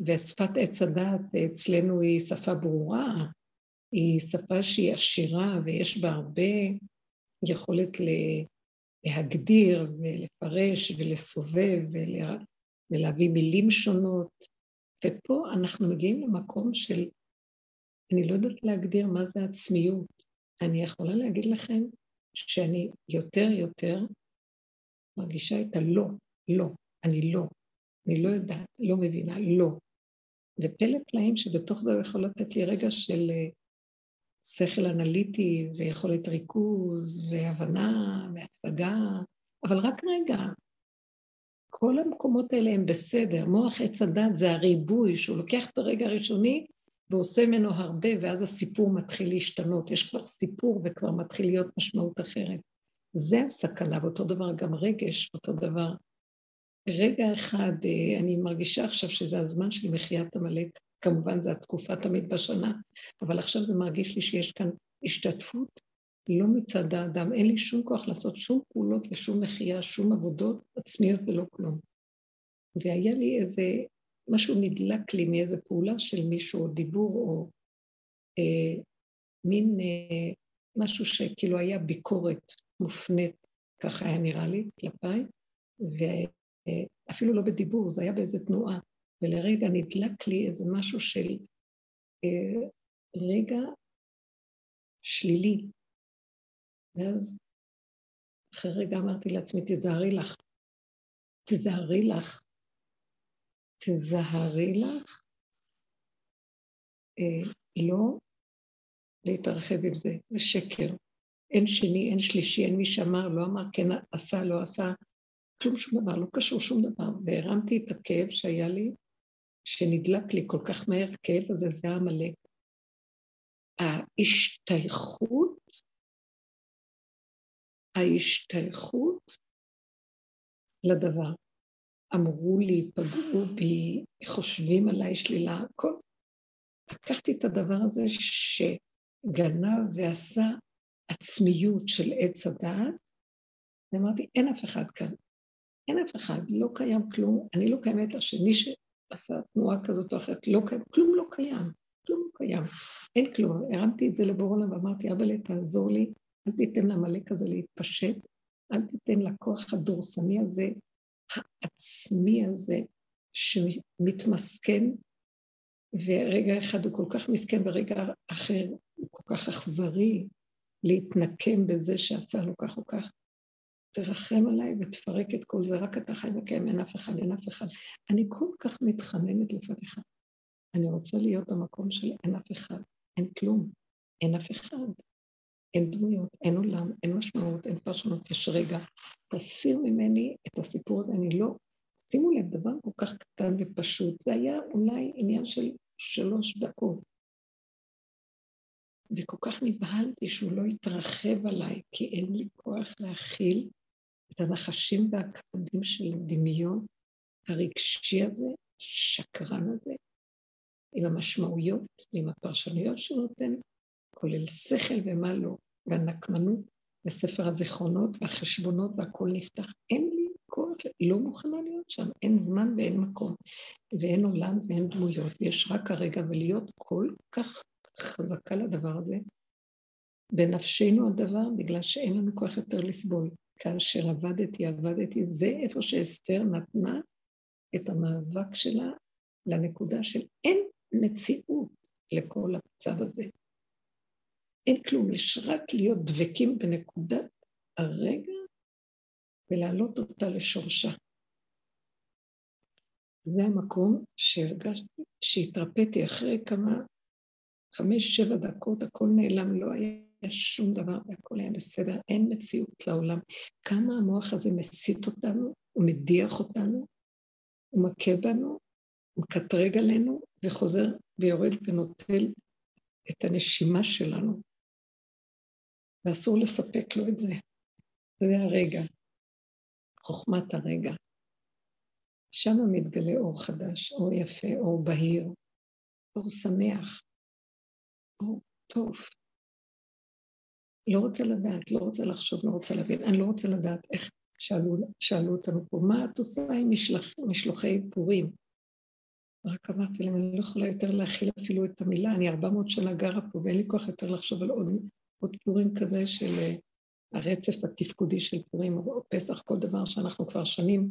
ושפת עץ הדעת אצלנו היא שפה ברורה, היא שפה שהיא עשירה ויש בה הרבה יכולת להגדיר ולפרש ולסובב ולהביא מילים שונות. ופה אנחנו מגיעים למקום של, אני לא יודעת להגדיר מה זה עצמיות. אני יכולה להגיד לכם שאני יותר יותר מרגישה את הלא, לא, אני לא, אני לא יודעת, לא מבינה, לא. ופלא פלאים שבתוך זה הוא יכול לתת לי רגע של אה, שכל אנליטי ויכולת ריכוז והבנה והצגה, אבל רק רגע. כל המקומות האלה הם בסדר. מוח עץ הדת זה הריבוי, שהוא לוקח את הרגע הראשוני ועושה ממנו הרבה, ואז הסיפור מתחיל להשתנות. יש כבר סיפור וכבר מתחיל להיות משמעות אחרת. זה הסכנה, ואותו דבר גם רגש, אותו דבר רגע אחד, אה, אני מרגישה עכשיו שזה הזמן של מחיית עמלק, כמובן זו התקופה תמיד בשנה, אבל עכשיו זה מרגיש לי שיש כאן השתתפות לא מצד האדם, אין לי שום כוח לעשות שום פעולות ושום מחייה, שום עבודות עצמיות ולא כלום. והיה לי איזה, משהו נדלק לי מאיזה פעולה של מישהו, או דיבור, או אה, מין אה, משהו שכאילו היה ביקורת מופנית, ככה היה נראה לי, כלפיי, אפילו לא בדיבור, זה היה באיזה תנועה, ולרגע נדלק לי איזה משהו של אה, רגע שלילי. ואז אחרי רגע אמרתי לעצמי, תיזהרי לך, תיזהרי לך, תזהרי לך, אה, לא להתרחב עם זה, זה שקר. אין שני, אין שלישי, אין מי שאמר, לא אמר, כן עשה, לא עשה, כלום שום דבר, לא קשור שום דבר. והרמתי את הכאב שהיה לי, שנדלק לי כל כך מהר, הכאב הזה זה עמלק. ההשתייכות, ההשתייכות לדבר. אמרו לי, פגעו בי, חושבים עליי שלילה, הכל. לקחתי את הדבר הזה שגנב ועשה עצמיות של עץ הדעת, ואמרתי, אין אף אחד כאן. אין אף אחד, לא קיים כלום, אני לא קיימת השני שעשה תנועה כזאת או אחרת, לא קיים, כלום לא קיים, כלום לא קיים, אין כלום. הרמתי את זה לבורונה ואמרתי, אבל תעזור לי, אל תיתן לעמלק הזה להתפשט, אל תיתן לכוח הדורסני הזה, העצמי הזה, שמתמסכן, ורגע אחד הוא כל כך מסכן, ורגע אחר הוא כל כך אכזרי, להתנקם בזה שעשה לו כך או כך. תרחם עליי ותפרק את כל זה, רק אתה חי וקיים, אין אף אחד, אין אף אחד. אני כל כך מתחננת לפניך. אני רוצה להיות במקום של אין אף אחד, אין כלום, אין אף אחד. אין דמויות, אין עולם, אין משמעות, אין פרשנות, יש רגע. תסיר ממני את הסיפור הזה, אני לא... שימו לב, דבר כל כך קטן ופשוט, זה היה אולי עניין של שלוש דקות. וכל כך נבהלתי שהוא לא יתרחב עליי, כי אין לי כוח להכיל את הנחשים והכבדים של הדמיון הרגשי הזה, שקרן הזה, עם המשמעויות ועם הפרשנויות שהוא נותן, כולל שכל ומה לא, והנקמנות וספר הזיכרונות והחשבונות והכל נפתח. אין לי כוח, לא מוכנה להיות שם, אין זמן ואין מקום, ואין עולם ואין דמויות, יש רק הרגע, ולהיות כל כך חזקה לדבר הזה, בנפשנו הדבר, בגלל שאין לנו כוח יותר לסבול. כאשר עבדתי, עבדתי, זה איפה שאסתר נתנה את המאבק שלה לנקודה של אין מציאות לכל המצב הזה. אין כלום, יש רק להיות דבקים בנקודת הרגע ולהעלות אותה לשורשה. זה המקום שהרגשתי, שהתרפאתי אחרי כמה, חמש, שבע דקות, הכל נעלם, לא היה שום דבר והכל היה בסדר, אין מציאות לעולם. כמה המוח הזה מסית אותנו, הוא מדיח אותנו, הוא מכה בנו, הוא מקטרג עלינו וחוזר ויורד ונוטל את הנשימה שלנו. ואסור לספק לו את זה. זה הרגע, חוכמת הרגע. שם מתגלה אור חדש, אור יפה, אור בהיר, אור שמח, אור טוב. לא רוצה לדעת, לא רוצה לחשוב, לא רוצה להבין, אני לא רוצה לדעת איך שאלו, שאלו אותנו פה, מה את עושה עם משלח, משלוחי פורים? רק אמרתי להם, אני לא יכולה יותר להכיל אפילו את המילה, אני ארבע מאות שנה גרה פה ואין לי כוח יותר לחשוב על עוד, עוד פורים כזה של אה, הרצף התפקודי של פורים או פסח, כל דבר שאנחנו כבר שנים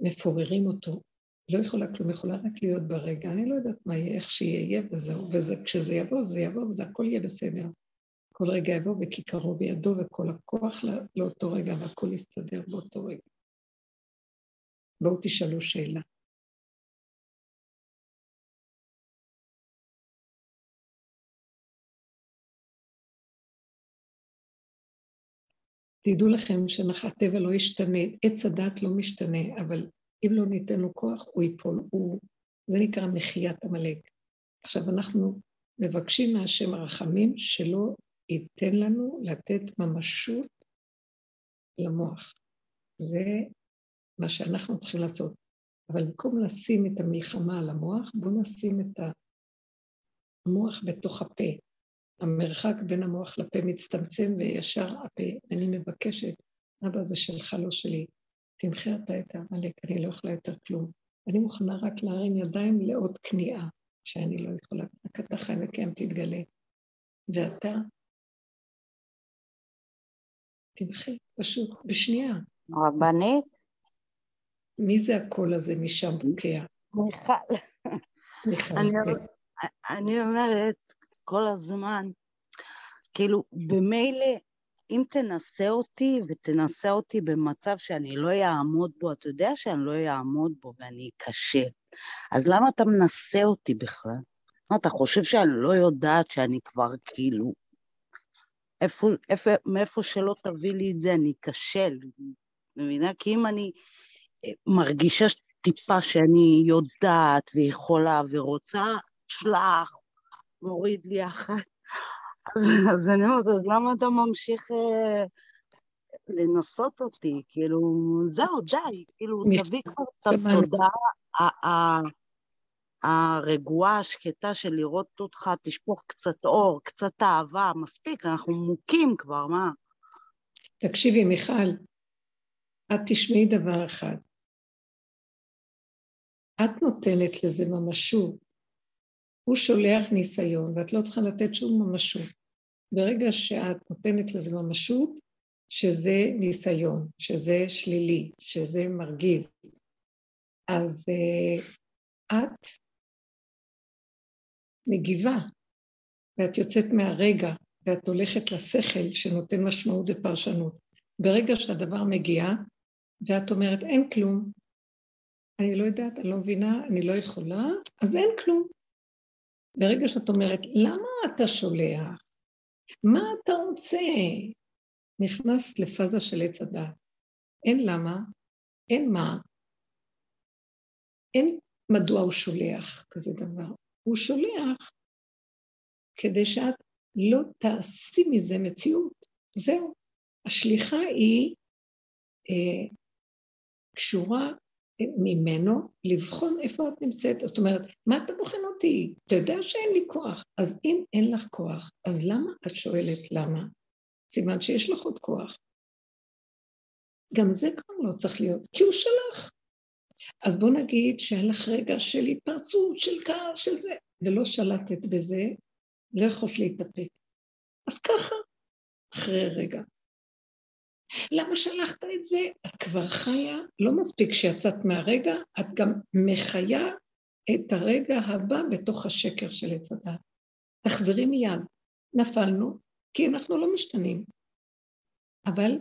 מפוררים אותו. לא יכולה כלום, יכולה רק להיות ברגע. אני לא יודעת מה יהיה, איך שיהיה, וזהו. וכשזה יבוא, זה יבוא, וזה הכל יהיה בסדר. כל רגע יבוא וכיכרו בידו, וכל הכוח לא, לאותו רגע, והכל יסתדר באותו רגע. בואו תשאלו שאלה. תדעו לכם שהטבע לא ישתנה, עץ הדת לא משתנה, אבל אם לא ניתן לו כוח, הוא ייפול. הוא, זה נקרא מחיית עמלק. עכשיו, אנחנו מבקשים מהשם הרחמים שלא ייתן לנו לתת ממשות למוח. זה מה שאנחנו צריכים לעשות. אבל במקום לשים את המלחמה על המוח, בואו נשים את המוח בתוך הפה. המרחק בין המוח לפה מצטמצם וישר הפה. אני מבקשת, אבא זה שלך, לא שלי. תמחה אתה את העמלק, אני לא יכולה יותר כלום. אני מוכנה רק להרים ידיים לעוד כניעה, שאני לא יכולה. רק אתה חי וקיים תתגלה. ואתה תמחי, פשוט, בשנייה. רבנית? מי זה הקול הזה משם בוקע? מיכל. מיכל, כן. אני אומרת כל הזמן, כאילו, במילא, אם תנסה אותי ותנסה אותי במצב שאני לא אעמוד בו, אתה יודע שאני לא אעמוד בו ואני אכשל, אז למה אתה מנסה אותי בכלל? מה, אתה חושב שאני לא יודעת שאני כבר כאילו איפה, איפה, מאיפה שלא תביא לי את זה, אני אכשל, מבינה? כי אם אני אה, מרגישה טיפה שאני יודעת ויכולה ורוצה, שלח, מוריד לי אחת. אז, אז אני אומרת, אז למה אתה ממשיך אה, לנסות אותי? כאילו, זהו, די, כאילו, תביא כבר את התודעה הרגועה, השקטה של לראות אותך, תשפוך קצת אור, קצת אהבה, מספיק, אנחנו מוכים כבר, מה? תקשיבי, מיכל, את תשמעי דבר אחד. את נותנת לזה ממשות. הוא שולח ניסיון, ואת לא צריכה לתת שום ממשות. ברגע שאת נותנת לזה ממשות, שזה ניסיון, שזה שלילי, שזה מרגיז, אז uh, את מגיבה, ואת יוצאת מהרגע, ואת הולכת לשכל שנותן משמעות ופרשנות. ברגע שהדבר מגיע, ואת אומרת, אין כלום, אני לא יודעת, אני לא מבינה, אני לא יכולה, אז אין כלום. ברגע שאת אומרת, למה אתה שולח? מה אתה רוצה? נכנס לפאזה של עץ הדעת. אין למה, אין מה, אין מדוע הוא שולח כזה דבר. הוא שולח כדי שאת לא תעשי מזה מציאות. זהו. השליחה היא אה, קשורה ממנו לבחון איפה את נמצאת. זאת אומרת, מה אתה בוחן אותי? אתה יודע שאין לי כוח. אז אם אין לך כוח, אז למה את שואלת למה? סימן שיש לך עוד כוח. גם זה כבר לא צריך להיות, כי הוא שלח. אז בוא נגיד שהיה לך רגע של התפרצות, של כעס, של זה, ולא שלטת בזה, לא יכולת להתאפק. אז ככה, אחרי רגע. למה שלחת את זה? את כבר חיה, לא מספיק שיצאת מהרגע, את גם מחיה את הרגע הבא בתוך השקר של עץ הדת. תחזרי מיד. נפלנו, כי אנחנו לא משתנים. אבל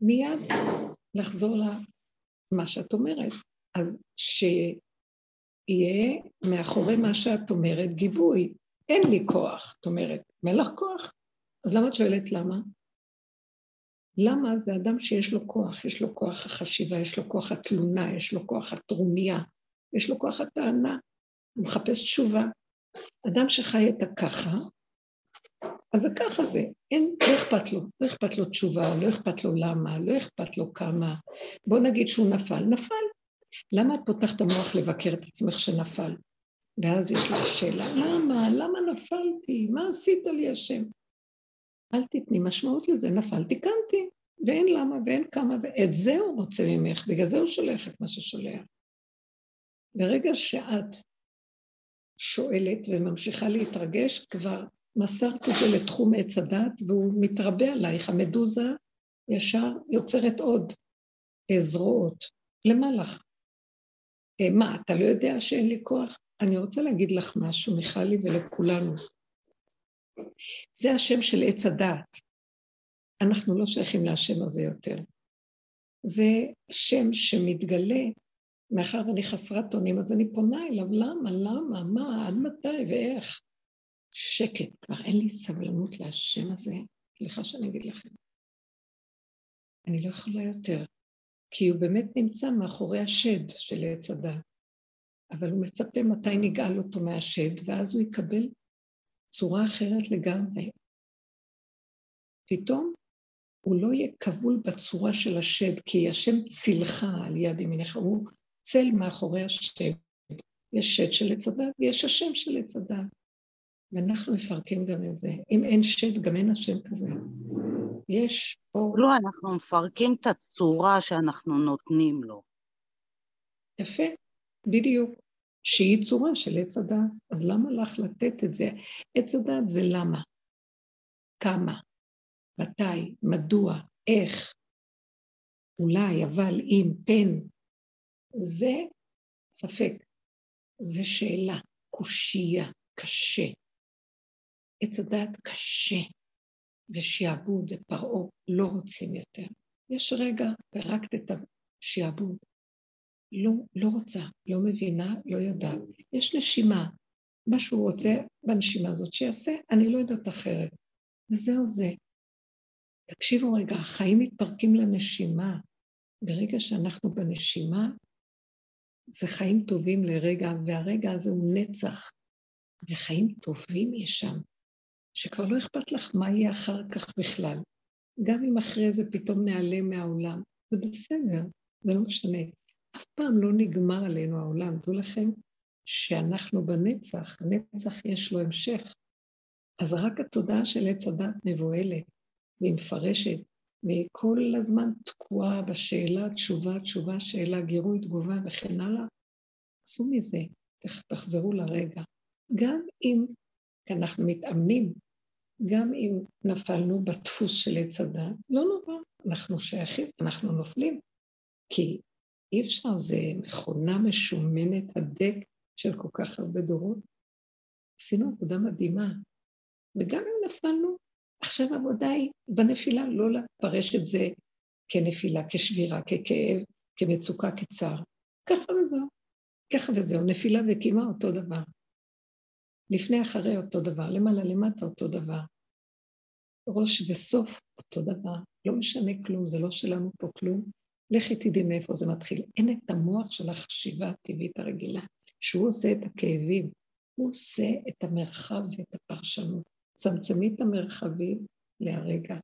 מיד לחזור למה שאת אומרת. אז שיהיה מאחורי מה שאת אומרת גיבוי. אין לי כוח, את אומרת, לך כוח? אז למה את שואלת למה? למה? זה אדם שיש לו כוח, יש לו כוח החשיבה, יש לו כוח התלונה, יש לו כוח הטרוניה, יש לו כוח הטענה, הוא מחפש תשובה. אדם שחי את הככה, אז זה ככה זה, אין, לא אכפת לו, לא אכפת לו תשובה, לא אכפת לו למה, לא אכפת לו כמה. בוא נגיד שהוא נפל, נפל. למה את פותחת את המוח לבקר את עצמך שנפל? ואז יש לך שאלה, למה? למה נפלתי? מה עשית לי השם? אל תתני משמעות לזה, נפלתי, קמתי, ואין למה ואין כמה, ואת זה הוא רוצה ממך, בגלל זה הוא שולח את מה ששולח. ברגע שאת שואלת וממשיכה להתרגש, כבר מסרת את זה לתחום עץ הדת, והוא מתרבה עלייך, המדוזה ישר יוצרת עוד זרועות. למה לך? אה, מה, אתה לא יודע שאין לי כוח? אני רוצה להגיד לך משהו, מיכלי, ולכולנו. זה השם של עץ הדעת. אנחנו לא שייכים להשם הזה יותר. זה שם שמתגלה, מאחר ואני חסרת אונים, אז אני פונה אליו, למה, למה, מה, עד מתי ואיך? שקט, כבר אין לי סבלנות להשם הזה. סליחה שאני אגיד לכם. אני לא יכולה יותר, כי הוא באמת נמצא מאחורי השד של עץ הדת. אבל הוא מצפה מתי נגאל אותו מהשד, ואז הוא יקבל צורה אחרת לגמרי. פתאום הוא לא יהיה כבול בצורה של השד, כי השם צילך על יד ימינך, הוא צל מאחורי השד. יש שד של עץ הדת ויש השם של עץ הדת. ואנחנו מפרקים גם את זה. אם אין שד, גם אין השם כזה. יש אור. לא, אנחנו מפרקים את הצורה שאנחנו נותנים לו. יפה, בדיוק. שהיא צורה של עץ הדעת. אז למה לך לתת את זה? עץ הדעת זה למה, כמה, מתי, מדוע, איך, אולי, אבל, אם, פן. זה ספק, זה שאלה, קושייה, קשה. עץ הדעת קשה, זה שעבוד, זה פרעה, לא רוצים יותר. יש רגע, פירקת את השעבוד, לא, לא רוצה, לא מבינה, לא יודעת. יש נשימה, מה שהוא רוצה בנשימה הזאת שיעשה, אני לא יודעת אחרת. וזהו זה. תקשיבו רגע, החיים מתפרקים לנשימה. ברגע שאנחנו בנשימה, זה חיים טובים לרגע, והרגע הזה הוא נצח. וחיים טובים יש שם, שכבר לא אכפת לך מה יהיה אחר כך בכלל. גם אם אחרי זה פתאום נעלם מהעולם, זה בסדר, זה לא משנה. אף פעם לא נגמר עלינו העולם. דעו לכם שאנחנו בנצח, הנצח יש לו המשך. אז רק התודעה של עץ הדת מבוהלת, והיא מפרשת, והיא כל הזמן תקועה בשאלה, תשובה, תשובה, שאלה, גירוי, תגובה וכן הלאה. צאו מזה, תחזרו לרגע. גם אם, אנחנו מתאמנים, גם אם נפלנו בדפוס של עץ הדת, לא נורא, אנחנו שייכים, אנחנו נופלים, כי אי אפשר, זה מכונה משומנת הדק של כל כך הרבה דורות. עשינו עבודה מדהימה, וגם אם נפלנו, עכשיו העבודה היא בנפילה, לא לפרש את זה כנפילה, כשבירה, ככאב, כמצוקה, כצער. ככה וזהו. ככה וזהו, נפילה וקימה אותו דבר. לפני אחרי אותו דבר, למעלה למטה אותו דבר. ראש וסוף אותו דבר, לא משנה כלום, זה לא שלנו פה כלום. לכי תדעי מאיפה זה מתחיל. אין את המוח של החשיבה הטבעית הרגילה, שהוא עושה את הכאבים, הוא עושה את המרחב ואת הפרשנות. צמצמי את המרחבים להרגע.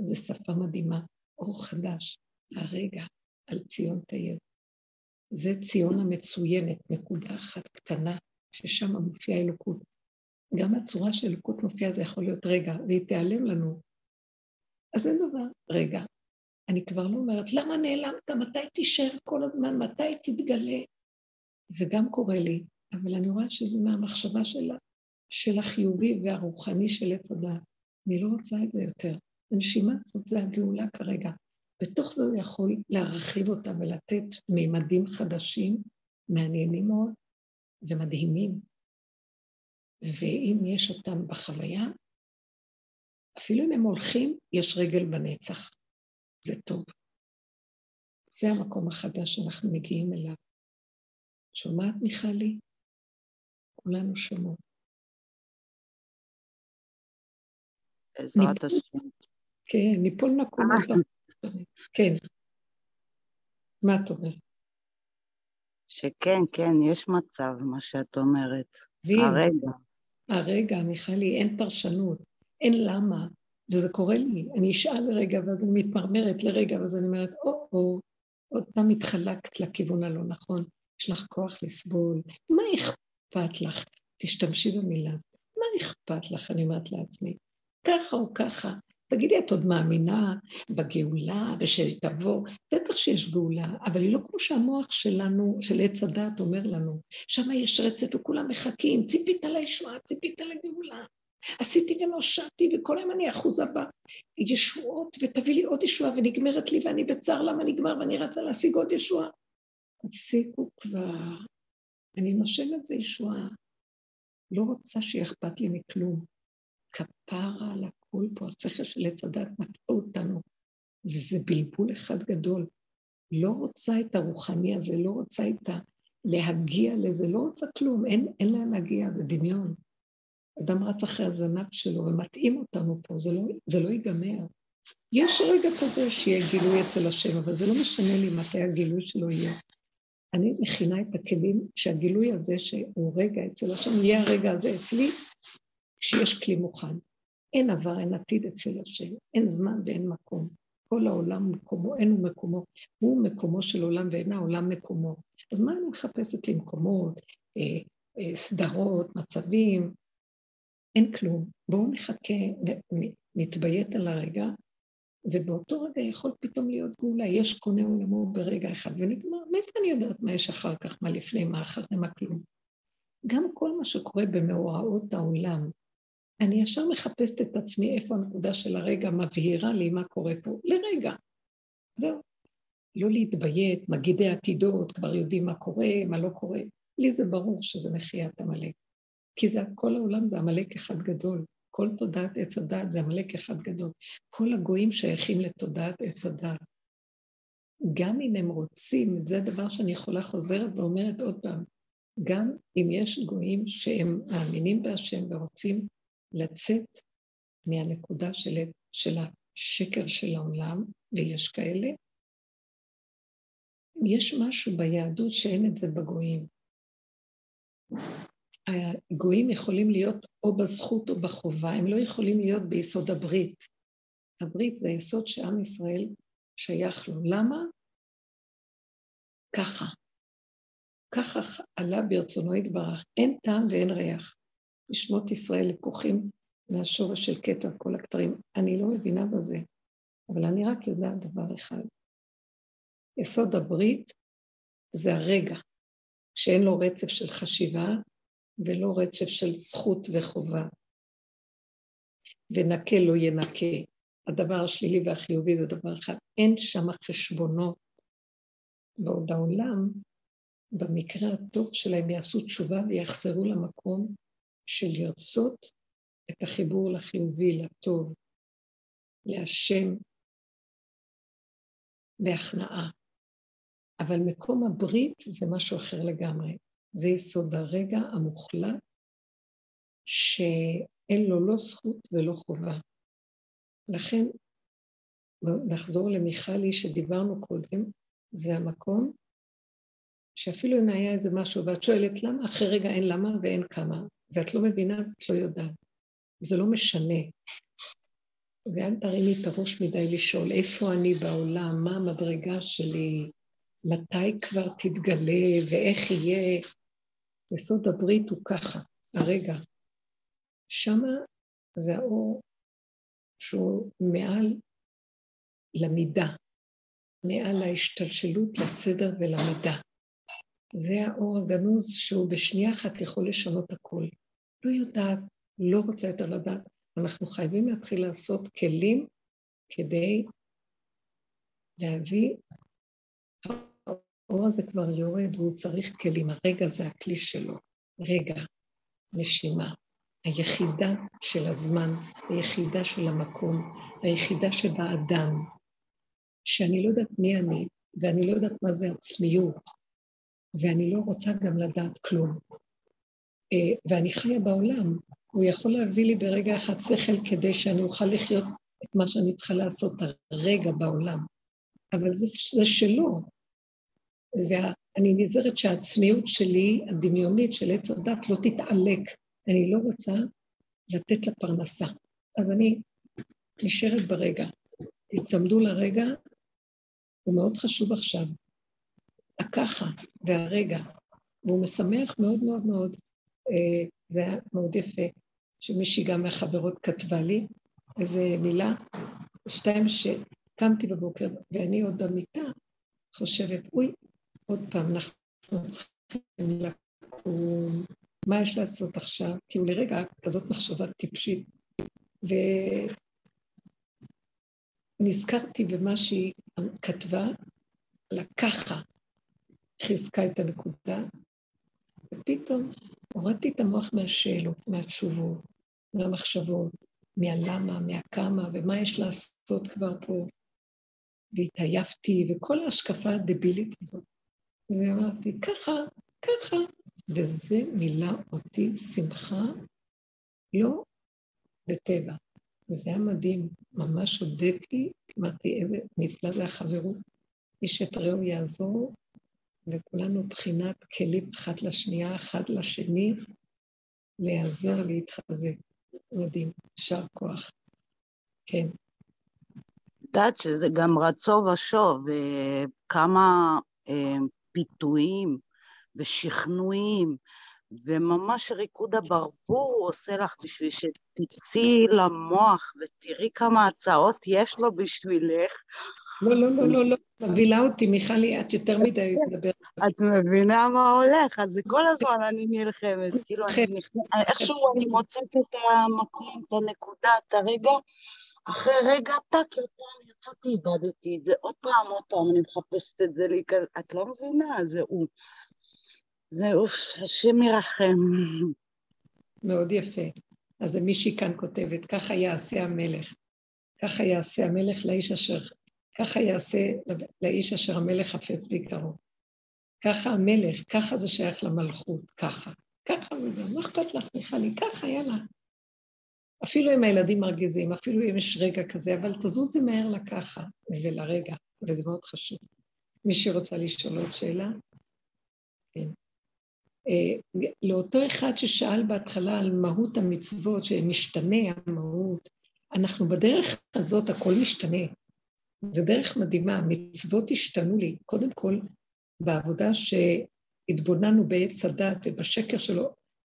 זו שפה מדהימה, אור חדש, הרגע, על ציון תאיר. זה ציון המצוינת, נקודה אחת קטנה, ששם מופיעה אלוקות. גם הצורה של אלוקות מופיעה זה יכול להיות רגע, והיא תיעלם לנו. אז אין דבר, רגע. אני כבר לא אומרת, למה נעלמת? מתי תישאר כל הזמן? מתי תתגלה? זה גם קורה לי, אבל אני רואה שזה מהמחשבה של, של החיובי והרוחני של עץ הדעת. אני לא רוצה את זה יותר. הנשימה הזאת זה הגאולה כרגע. בתוך זה הוא יכול להרחיב אותה ולתת מימדים חדשים, מעניינים מאוד ומדהימים. ואם יש אותם בחוויה, אפילו אם הם הולכים, יש רגל בנצח. זה טוב. זה המקום החדש שאנחנו מגיעים אליו. שומעת, מיכלי? כולנו שומעות. בעזרת השם. כן, ניפול נקום. אה. כן. מה את אומרת? שכן, כן, יש מצב, מה שאת אומרת. הרגע. הרגע, מיכלי, אין פרשנות, אין למה, וזה קורה לי. אני אשאל לרגע, ואז אני מתמרמרת לרגע, ואז אני אומרת, או-או, עוד פעם התחלקת לכיוון הלא נכון, יש לך כוח לסבול, מה אכפת לך? תשתמשי במילה הזאת. מה אכפת לך, אני אומרת לעצמי? ככה או ככה. תגידי, את עוד מאמינה בגאולה ושתבוא? בטח שיש גאולה, אבל היא לא כמו שהמוח שלנו, של עץ הדת אומר לנו. שם יש רצף וכולם מחכים, ציפית לישועה, ציפית לגאולה. עשיתי ונושעתי, וכל היום אני אחוזה בישועות, ותביא לי עוד ישועה, ונגמרת לי, ואני בצער למה נגמר, ואני רצה להשיג עוד ישועה. תפסיקו כבר, אני נושמת זה ישועה. לא רוצה שיהיה אכפת לי מכלום. כפרה על הכל פה, השכל של עץ הדת מטעה אותנו. זה בלבול אחד גדול. לא רוצה את הרוחני הזה, לא רוצה את ה... להגיע לזה, לא רוצה כלום, אין, אין לאן להגיע, זה דמיון. אדם רץ אחרי הזנב שלו ומתאים אותנו פה, זה לא, זה לא ייגמר. יש רגע כזה שיהיה גילוי אצל השם, אבל זה לא משנה לי מתי הגילוי שלו יהיה. אני מכינה את הכלים שהגילוי הזה שהוא רגע אצל השם, יהיה הרגע הזה אצלי, כשיש כלי מוכן. אין עבר, אין עתיד אצל השם, אין זמן ואין מקום. כל העולם מקומו, אין הוא מקומו. הוא מקומו של עולם ואין העולם מקומו. אז מה אני מחפשת לי מקומות, אה, אה, סדרות, מצבים? אין כלום. בואו נחכה, נתביית על הרגע, ובאותו רגע יכול פתאום להיות גאולה. יש קונה עולמו ברגע אחד ונגמר. מאיפה אני יודעת מה יש אחר כך, מה לפני, מה אחרי, מה כלום? גם כל מה שקורה במאורעות העולם, אני ישר מחפשת את עצמי איפה הנקודה של הרגע מבהירה לי מה קורה פה, לרגע. זהו. לא להתביית, מגידי עתידות, כבר יודעים מה קורה, מה לא קורה. לי זה ברור שזה מחיית עמלק. כי זה, כל העולם זה עמלק אחד גדול. כל תודעת עץ הדת זה עמלק אחד גדול. כל הגויים שייכים לתודעת עץ הדת. גם אם הם רוצים, זה דבר שאני יכולה חוזרת ואומרת עוד פעם, גם אם יש גויים שהם מאמינים בהשם ורוצים לצאת מהנקודה של, של השקר של העולם, ויש כאלה, יש משהו ביהדות שאין את זה בגויים. הגויים יכולים להיות או בזכות או בחובה, הם לא יכולים להיות ביסוד הברית. הברית זה היסוד שעם ישראל שייך לו. למה? ככה. ככה עלה ברצונו יתברך. אין טעם ואין ריח. ושמות ישראל לקוחים מהשורש של כתר כל הכתרים. אני לא מבינה בזה, אבל אני רק יודעת דבר אחד. יסוד הברית זה הרגע, שאין לו רצף של חשיבה ולא רצף של זכות וחובה. ונקה לא ינקה. הדבר השלילי והחיובי זה דבר אחד. אין שם חשבונות. בעוד העולם, במקרה הטוב שלהם יעשו תשובה ויחזרו למקום של לרצות את החיבור לחיובי, לטוב, להשם, בהכנעה. אבל מקום הברית זה משהו אחר לגמרי. זה יסוד הרגע המוחלט שאין לו לא זכות ולא חובה. לכן, נחזור למיכלי שדיברנו קודם, זה המקום שאפילו אם היה איזה משהו ואת שואלת למה, אחרי רגע אין למה ואין כמה, ואת לא מבינה ואת לא יודעת. זה לא משנה. ואל תרימי את הראש מדי לשאול איפה אני בעולם, מה המדרגה שלי, מתי כבר תתגלה ואיך יהיה. יסוד הברית הוא ככה, הרגע. שמה זה האור שהוא מעל למידה, מעל ההשתלשלות לסדר ולמידה. זה האור הגנוז שהוא בשנייה אחת יכול לשנות הכל. לא יודעת, לא רוצה יותר לדעת. אנחנו חייבים להתחיל לעשות כלים כדי להביא, האור הזה כבר יורד והוא צריך כלים, הרגע זה הכלי שלו, רגע, נשימה, היחידה של הזמן, היחידה של המקום, היחידה שבאדם, שאני לא יודעת מי אני, ואני לא יודעת מה זה עצמיות, ואני לא רוצה גם לדעת כלום. אה, ואני חיה בעולם, הוא יכול להביא לי ברגע אחד שכל כדי שאני אוכל לחיות את מה שאני צריכה לעשות הרגע בעולם. אבל זה, זה שלו. ואני נזהרת שהעצמיות שלי, הדמיונית של עץ הדת, לא תתעלק. אני לא רוצה לתת לה פרנסה. אז אני נשארת ברגע. תצמדו לרגע, הוא מאוד חשוב עכשיו. הככה והרגע, והוא משמח מאוד מאוד מאוד. אה, זה היה מאוד יפה, שמישהי גם מהחברות כתבה לי איזו מילה, שתיים שקמתי בבוקר ואני עוד במיטה חושבת, אוי, עוד פעם, אנחנו צריכים לקום, מה יש לעשות עכשיו? כאילו לרגע כזאת מחשבה טיפשית. ונזכרתי במה שהיא כתבה, לקחה, חיזקה את הנקודה, ופתאום הורדתי את המוח מהשאלות, מהתשובות, מהמחשבות, מהלמה, מהכמה, ומה יש לעשות כבר פה. והתעייפתי, וכל ההשקפה הדבילית הזאת. ואמרתי, ככה, ככה, וזה מילא אותי שמחה, לא בטבע. וזה היה מדהים, ממש הודיתי, אמרתי, איזה נפלא זה החברות. איש את רעהו יעזור, וכולנו בחינת כלים אחת לשנייה, אחד לשני, להיעזר, להתחזק. מדהים, יישר כוח. כן. יודעת שזה גם רצו ושוב, כמה אה, פיתויים ושכנועים, וממש ריקוד הברבור עושה לך בשביל שתצאי למוח ותראי כמה הצעות יש לו בשבילך. לא, לא, לא, לא, לא, מבהילה אותי, מיכלי, את יותר מדי מדברת. את מבינה מה הולך, אז כל הזמן אני נלחמת. כאילו, איכשהו אני מוצאת את המקום, את הנקודה, את הרגע, אחרי רגע, טאק, פעם יצאתי, איבדתי את זה, עוד פעם, עוד פעם, אני מחפשת את זה את לא מבינה, זה הוא. זה אוף, השם ירחם. מאוד יפה. אז מישהי כאן כותבת, ככה יעשה המלך. ככה יעשה המלך לאיש אשר ככה יעשה לאיש אשר המלך חפץ בעיקרו. ככה המלך, ככה זה שייך למלכות, ככה. ככה וזהו, מה אכפת לך, מיכלי? ככה, יאללה. אפילו אם הילדים מרגיזים, אפילו אם יש רגע כזה, אבל תזוזי מהר לככה ולרגע, וזה מאוד חשוב. מי שרוצה לשאול עוד שאלה? כן. אה, לאותו אחד ששאל בהתחלה על מהות המצוות, שמשתנה המהות, אנחנו בדרך הזאת הכל משתנה. זה דרך מדהימה, המצוות השתנו לי. קודם כל, בעבודה שהתבוננו בעץ הדת ובשקר שלו,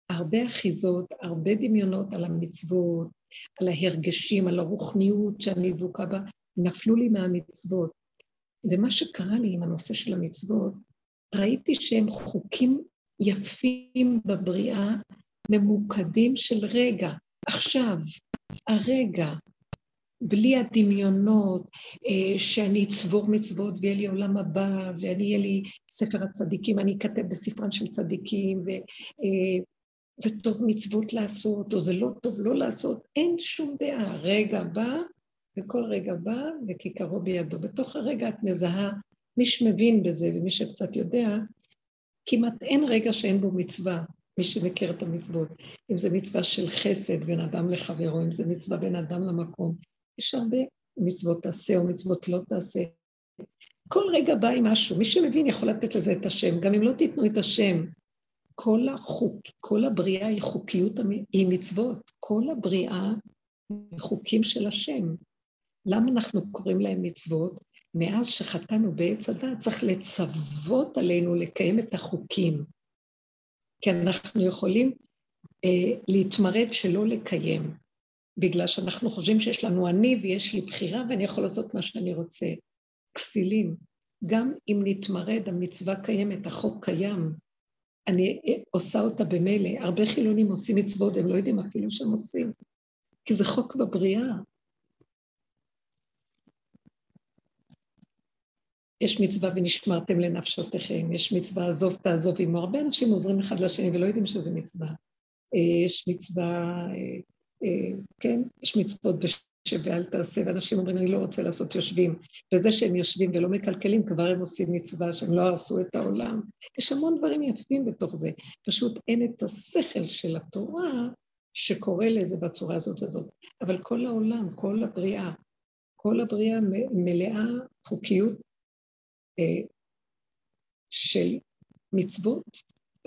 הרבה אחיזות, הרבה דמיונות על המצוות, על ההרגשים, על הרוחניות שאני דבוקה בה, נפלו לי מהמצוות. ומה שקרה לי עם הנושא של המצוות, ראיתי שהם חוקים יפים בבריאה, ממוקדים של רגע, עכשיו, הרגע, בלי הדמיונות, אה, שאני אצבור מצוות ויהיה לי עולם הבא, ואני אהיה לי ספר הצדיקים, אני אכתב בספרן של צדיקים, וזה אה, טוב מצוות לעשות, או זה לא טוב לא לעשות, אין שום דעה. רגע בא, וכל רגע בא, וכיכרו בידו. בתוך הרגע את מזהה, מי שמבין בזה ומי שקצת יודע, כמעט אין רגע שאין בו מצווה. מי שמכיר את המצוות, אם זה מצווה של חסד בין אדם לחברו, אם זה מצווה בין אדם למקום, יש הרבה מצוות תעשה או מצוות לא תעשה. כל רגע בא עם משהו, מי שמבין יכול לתת לזה את השם, גם אם לא תיתנו את השם. כל החוק, כל הבריאה היא חוקיות, היא מצוות, כל הבריאה היא חוקים של השם. למה אנחנו קוראים להם מצוות? מאז שחטאנו בעץ הדת צריך לצוות עלינו לקיים את החוקים. כי אנחנו יכולים אה, להתמרד שלא לקיים, בגלל שאנחנו חושבים שיש לנו אני ויש לי בחירה ואני יכול לעשות מה שאני רוצה. כסילים. גם אם נתמרד, המצווה קיימת, החוק קיים. אני עושה אותה במילא. הרבה חילונים עושים מצוות, הם לא יודעים אפילו שהם עושים. כי זה חוק בבריאה. יש מצווה ונשמרתם לנפשותיכם, יש מצווה עזוב תעזוב עמו. הרבה אנשים עוזרים אחד לשני ולא יודעים שזה מצווה. אה, יש מצווה, אה, כן, יש מצוות בשב ואל תעשה, ואנשים אומרים, אני לא רוצה לעשות יושבים. וזה שהם יושבים ולא מקלקלים, כבר הם עושים מצווה, שהם לא הרסו את העולם. יש המון דברים יפים בתוך זה. פשוט אין את השכל של התורה שקורא לזה בצורה הזאת הזאת. אבל כל העולם, כל הבריאה, כל הבריאה מלאה חוקיות של מצוות,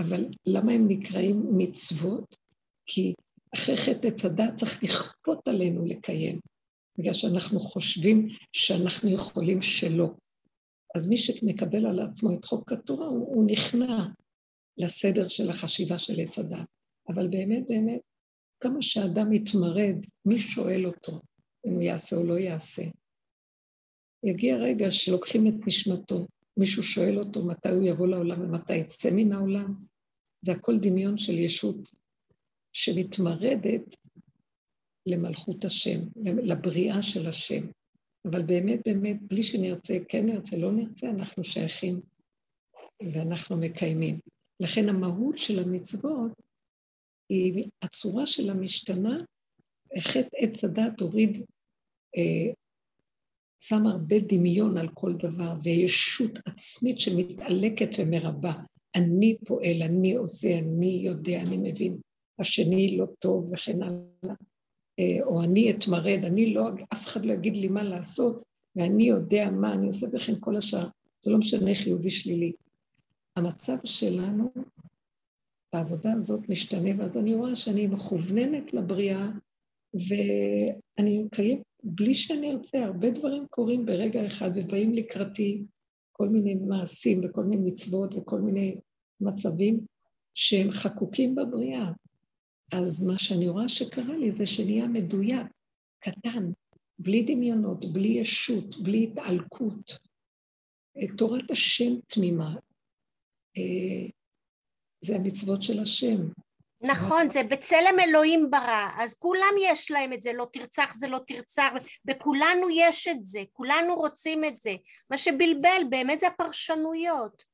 אבל למה הם נקראים מצוות? כי אחרי חטא עץ הדת צריך לכפות עלינו לקיים, בגלל שאנחנו חושבים שאנחנו יכולים שלא. אז מי שמקבל על עצמו את חוק התורה, הוא, הוא נכנע לסדר של החשיבה של עץ הדת. אבל באמת, באמת, כמה שאדם מתמרד, מי שואל אותו אם הוא יעשה או לא יעשה? יגיע רגע שלוקחים את נשמתו, מישהו שואל אותו מתי הוא יבוא לעולם ומתי יצא מן העולם, זה הכל דמיון של ישות שמתמרדת למלכות השם, לבריאה של השם. אבל באמת, באמת, בלי שנרצה, כן נרצה, לא נרצה, אנחנו שייכים ואנחנו מקיימים. לכן המהות של המצוות היא, הצורה שלה משתנה, חטא עץ הדת הוריד אה, שם הרבה דמיון על כל דבר, וישות עצמית שמתעלקת ומרבה. אני פועל, אני עושה, אני יודע, אני מבין, השני לא טוב וכן הלאה. אה, או אני אתמרד, אני לא, אף אחד לא יגיד לי מה לעשות, ואני יודע מה אני עושה וכן כל השאר. זה לא משנה חיובי שלילי. המצב שלנו בעבודה הזאת משתנה, ואז אני רואה שאני מכווננת לבריאה, ואני מקיים בלי שאני ארצה, הרבה דברים קורים ברגע אחד ובאים לקראתי כל מיני מעשים וכל מיני מצוות וכל מיני מצבים שהם חקוקים בבריאה. אז מה שאני רואה שקרה לי זה שנהיה מדויק, קטן, בלי דמיונות, בלי ישות, בלי התעלקות. תורת השם תמימה. אה, זה המצוות של השם. נכון, זה בצלם אלוהים ברא, אז כולם יש להם את זה, לא תרצח זה לא תרצח, בכולנו יש את זה, כולנו רוצים את זה. מה שבלבל באמת זה הפרשנויות.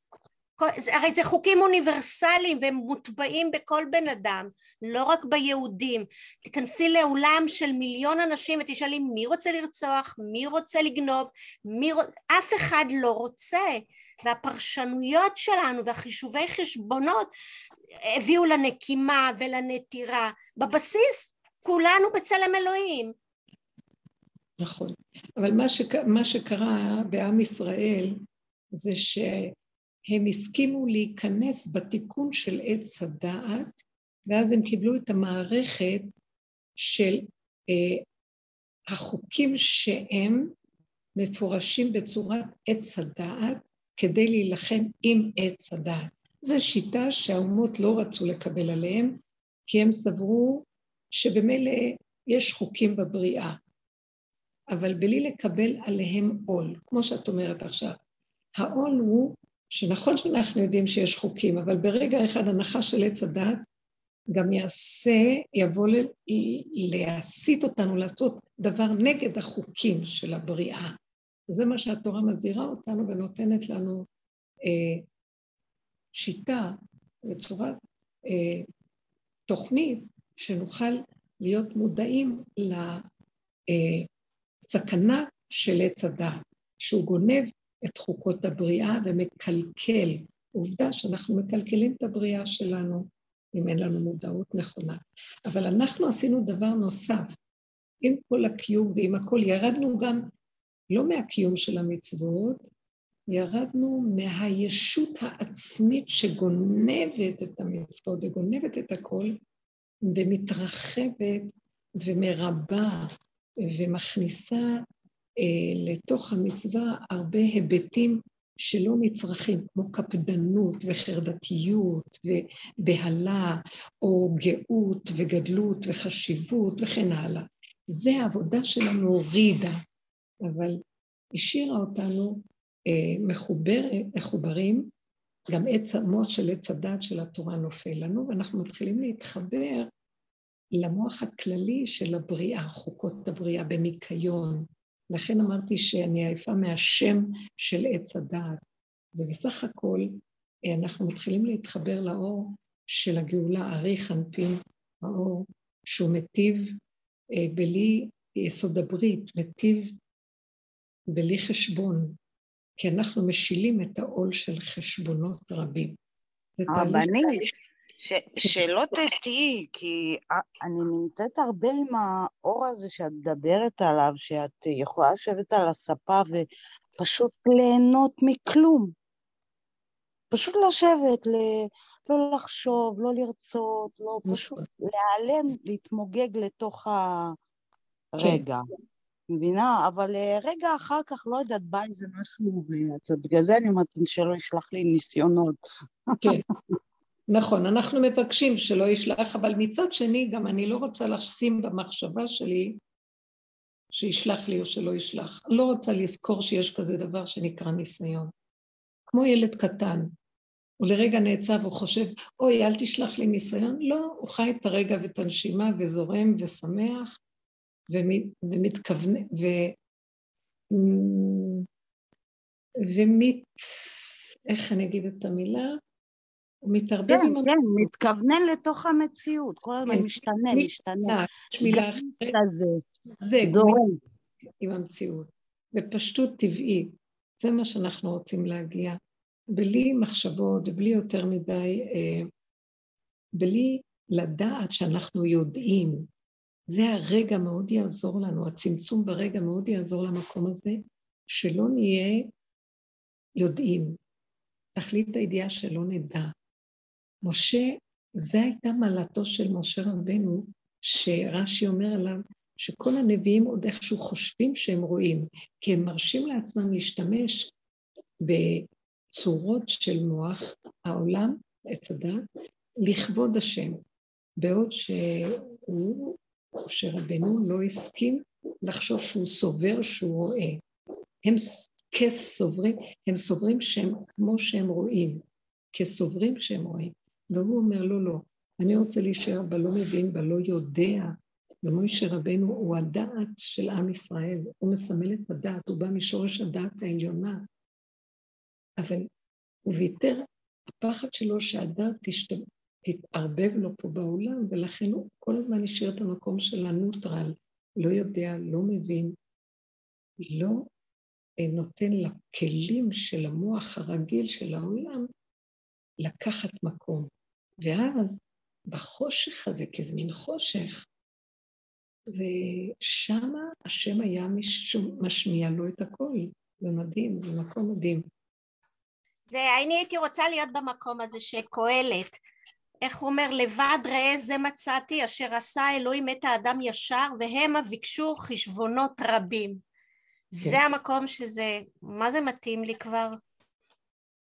הרי זה חוקים אוניברסליים והם מוטבעים בכל בן אדם, לא רק ביהודים. תיכנסי לאולם של מיליון אנשים ותשאלי מי רוצה לרצוח, מי רוצה לגנוב, מי... אף אחד לא רוצה. והפרשנויות שלנו והחישובי חשבונות הביאו לנקימה ולנטירה. בבסיס כולנו בצלם אלוהים. נכון. אבל מה, שק... מה שקרה בעם ישראל זה שהם הסכימו להיכנס בתיקון של עץ הדעת, ואז הם קיבלו את המערכת של אה, החוקים שהם מפורשים בצורת עץ הדעת כדי להילחם עם עץ הדעת. זו שיטה שהאומות לא רצו לקבל עליהם, כי הם סברו שבמילא יש חוקים בבריאה, אבל בלי לקבל עליהם עול, כמו שאת אומרת עכשיו. העול הוא שנכון שאנחנו יודעים שיש חוקים, אבל ברגע אחד הנחה של עץ הדת גם יעשה, יבוא להסיט אותנו לעשות דבר נגד החוקים של הבריאה. זה מה שהתורה מזהירה אותנו ונותנת לנו אה, שיטה בצורת אה, תוכנית שנוכל להיות מודעים לסכנה של עץ הדעת, שהוא גונב את חוקות הבריאה ומקלקל. עובדה שאנחנו מקלקלים את הבריאה שלנו אם אין לנו מודעות נכונה. אבל אנחנו עשינו דבר נוסף, עם כל הקיום ועם הכל, ירדנו גם לא מהקיום של המצוות, ירדנו מהישות העצמית שגונבת את המצוות וגונבת את הכל, ומתרחבת ומרבה ומכניסה לתוך המצווה הרבה היבטים שלא נצרכים, כמו קפדנות וחרדתיות ובהלה, או גאות וגדלות וחשיבות וכן הלאה. זה העבודה שלנו הורידה, אבל השאירה אותנו אה, מחובר, מחוברים, גם עץ המוח של עץ הדת של התורה נופל לנו, ואנחנו מתחילים להתחבר למוח הכללי של הבריאה, חוקות הבריאה בניקיון. לכן אמרתי שאני עייפה מהשם של עץ הדעת. ובסך הכל אה, אנחנו מתחילים להתחבר לאור של הגאולה, ארי חנפין, האור שהוא מטיב אה, בלי יסוד הברית, מטיב בלי חשבון, כי אנחנו משילים את העול של חשבונות רבים. הרבנית, ש, שלא תטעי, כי אני נמצאת הרבה עם האור הזה שאת מדברת עליו, שאת יכולה לשבת על הספה ופשוט ליהנות מכלום. פשוט לשבת, ל... לא לחשוב, לא לרצות, לא נכון. פשוט להיעלם, להתמוגג לתוך הרגע. כן. מבינה? אבל אה, רגע אחר כך, לא יודעת, בא איזה משהו, ובגלל זה אני אומרת שלא ישלח לי ניסיונות. כן, נכון, אנחנו מבקשים שלא ישלח, אבל מצד שני, גם אני לא רוצה לשים במחשבה שלי שישלח לי או שלא ישלח. לא רוצה לזכור שיש כזה דבר שנקרא ניסיון. כמו ילד קטן, הוא לרגע נעצב, הוא חושב, אוי, אל תשלח לי ניסיון. לא, הוא חי את הרגע ואת הנשימה וזורם ושמח ומתכוון, ו... ומת... איך אני אגיד את המילה? הוא מתערבב כן, עם... כן, כן, מתכוונן לתוך המציאות, כל הזמן כן, משתנה, משתנה. יש מילה אחרת. זה, דורם. עם המציאות. בפשטות טבעית. זה מה שאנחנו רוצים להגיע. בלי מחשבות ובלי יותר מדי, אה, בלי לדעת שאנחנו יודעים. זה הרגע מאוד יעזור לנו, הצמצום ברגע מאוד יעזור למקום הזה, שלא נהיה יודעים. תכלית הידיעה שלא נדע. משה, זו הייתה מעלתו של משה רבנו, שרש"י אומר עליו, שכל הנביאים עוד איכשהו חושבים שהם רואים, כי הם מרשים לעצמם להשתמש בצורות של מוח העולם, עץ הדת, לכבוד השם, בעוד שהוא, שרבנו לא הסכים לחשוב שהוא סובר שהוא רואה. הם כסוברים, הם סוברים שהם כמו שהם רואים, כסוברים שהם רואים. והוא אומר, לא, לא, אני רוצה להישאר בלא מבין, בלא יודע. ומוישה רבנו הוא הדעת של עם ישראל, הוא מסמל את הדעת, הוא בא משורש הדעת העליונה. אבל הוא ויתר, הפחד שלו שהדעת תשת... תתערבב לו פה בעולם, ולכן הוא כל הזמן השאיר את המקום של הנוטרל, לא יודע, לא מבין, לא אה, נותן לכלים של המוח הרגיל של העולם לקחת מקום. ואז בחושך הזה, כי זה מין חושך, ושמה השם היה משמיע לו את הכל. זה מדהים, זה מקום מדהים. זה, אני הייתי רוצה להיות במקום הזה שקהלת, איך הוא אומר, לבד ראה זה מצאתי, אשר עשה אלוהים את האדם ישר, והמה ביקשו חשבונות רבים. כן. זה המקום שזה, מה זה מתאים לי כבר?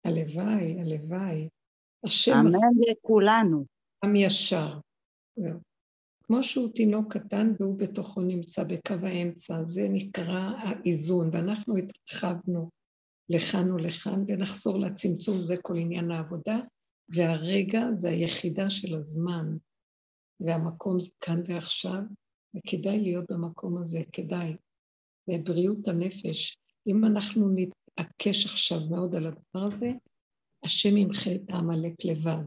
הלוואי, הלוואי. השם אמן לכולנו. עם ישר. כמו שהוא תינוק קטן והוא בתוכו נמצא בקו האמצע, זה נקרא האיזון, ואנחנו התרחבנו לכאן ולכאן, ונחזור לצמצום, זה כל עניין העבודה, והרגע זה היחידה של הזמן, והמקום זה כאן ועכשיו, וכדאי להיות במקום הזה, כדאי. ובריאות הנפש, אם אנחנו נתעקש עכשיו מאוד על הדבר הזה, השם ימחה את העמלק לבד.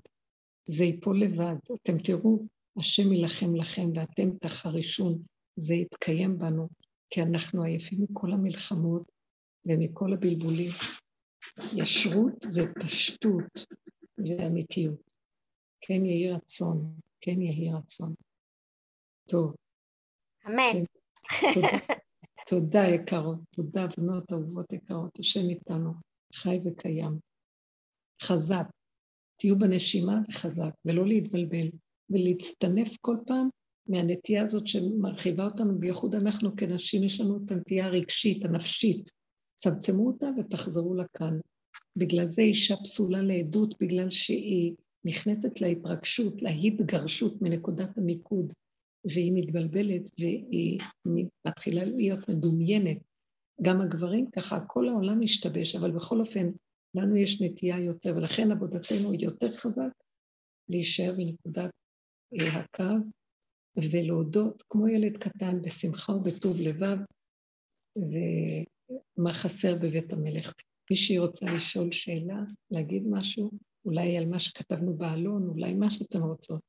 זה ייפול לבד. אתם תראו, השם יילחם לכם ואתם תחרישון. זה יתקיים בנו, כי אנחנו עייפים מכל המלחמות ומכל הבלבולים. ישרות ופשטות ואמיתיות. כן יהי רצון, כן יהי רצון. טוב. אמן. תודה יקרות, תודה בנות אהובות יקרות, השם איתנו, חי וקיים. חזק, תהיו בנשימה וחזק, ולא להתבלבל, ולהצטנף כל פעם מהנטייה הזאת שמרחיבה אותנו, בייחוד אנחנו כנשים, יש לנו את הנטייה הרגשית, הנפשית. צמצמו אותה ותחזרו לכאן. בגלל זה אישה פסולה לעדות, בגלל שהיא נכנסת להתרגשות, להתגרשות מנקודת המיקוד, והיא מתבלבלת והיא מתחילה להיות מדומיינת. גם הגברים ככה, כל העולם משתבש, אבל בכל אופן, לנו יש נטייה יותר, ולכן עבודתנו היא יותר חזק להישאר בנקודת אה, הקו ולהודות כמו ילד קטן בשמחה ובטוב לבב, ומה חסר בבית המלך. מישהי רוצה לשאול שאלה, להגיד משהו, אולי על מה שכתבנו בעלון, אולי מה שאתן רוצות.